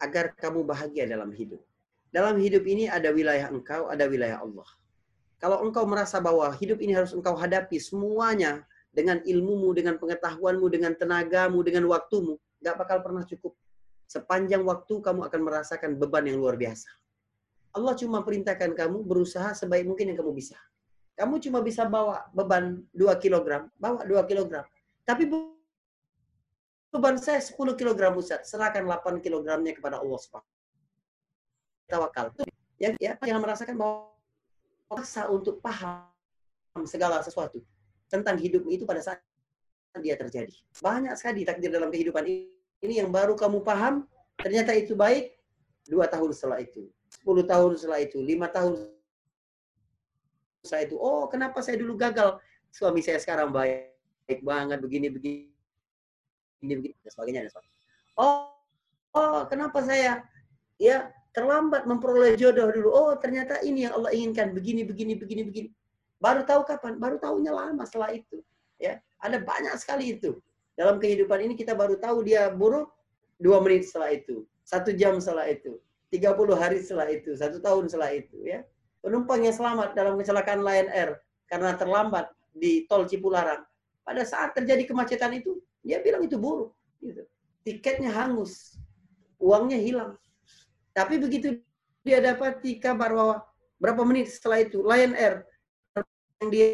agar kamu bahagia dalam hidup. Dalam hidup ini ada wilayah engkau, ada wilayah Allah. Kalau engkau merasa bahwa hidup ini harus engkau hadapi semuanya dengan ilmumu, dengan pengetahuanmu, dengan tenagamu, dengan waktumu, nggak bakal pernah cukup. Sepanjang waktu kamu akan merasakan beban yang luar biasa. Allah cuma perintahkan kamu berusaha sebaik mungkin yang kamu bisa. Kamu cuma bisa bawa beban 2 kg, bawa 2 kg. Tapi beban saya 10 kg Ustaz, serahkan 8 kg-nya kepada Allah SWT. Tawakal. Ya, ya, jangan merasakan bahwa paksa untuk paham segala sesuatu tentang hidup itu pada saat dia terjadi. Banyak sekali takdir dalam kehidupan ini yang baru kamu paham, ternyata itu baik, dua tahun setelah itu, sepuluh tahun setelah itu, lima tahun setelah itu. Oh, kenapa saya dulu gagal? Suami saya sekarang baik, baik banget, begini, begini, begini, dan sebagainya, dan sebagainya. Oh, oh, kenapa saya ya terlambat memperoleh jodoh dulu? Oh, ternyata ini yang Allah inginkan, begini, begini, begini, begini. Baru tahu kapan? Baru tahunya lama setelah itu. Ya, ada banyak sekali itu. Dalam kehidupan ini kita baru tahu dia buruk dua menit setelah itu, satu jam setelah itu, 30 hari setelah itu, satu tahun setelah itu. Ya, penumpang yang selamat dalam kecelakaan Lion Air karena terlambat di tol Cipularang. Pada saat terjadi kemacetan itu, dia bilang itu buruk. Gitu. Tiketnya hangus, uangnya hilang. Tapi begitu dia dapati kabar bahwa berapa menit setelah itu Lion Air yang dia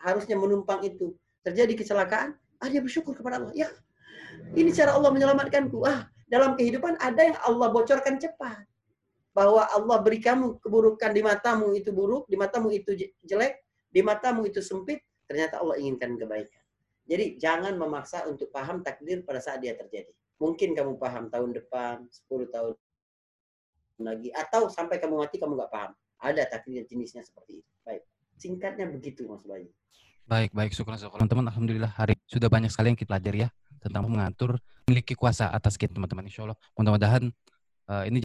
harusnya menumpang itu terjadi kecelakaan, ah dia bersyukur kepada Allah. Ya, ini cara Allah menyelamatkanku. Ah, dalam kehidupan ada yang Allah bocorkan cepat. Bahwa Allah beri kamu keburukan di matamu itu buruk, di matamu itu jelek, di matamu itu sempit, ternyata Allah inginkan kebaikan. Jadi jangan memaksa untuk paham takdir pada saat dia terjadi. Mungkin kamu paham tahun depan, 10 tahun lagi, atau sampai kamu mati kamu nggak paham. Ada takdir jenisnya seperti itu. Baik. Singkatnya begitu Mas Bayu. Baik, baik. Syukur, syukur. Teman-teman, Alhamdulillah hari sudah banyak sekali yang kita pelajari ya tentang mengatur, memiliki kuasa atas kita teman-teman. Insya Allah. Mudah-mudahan uh, ini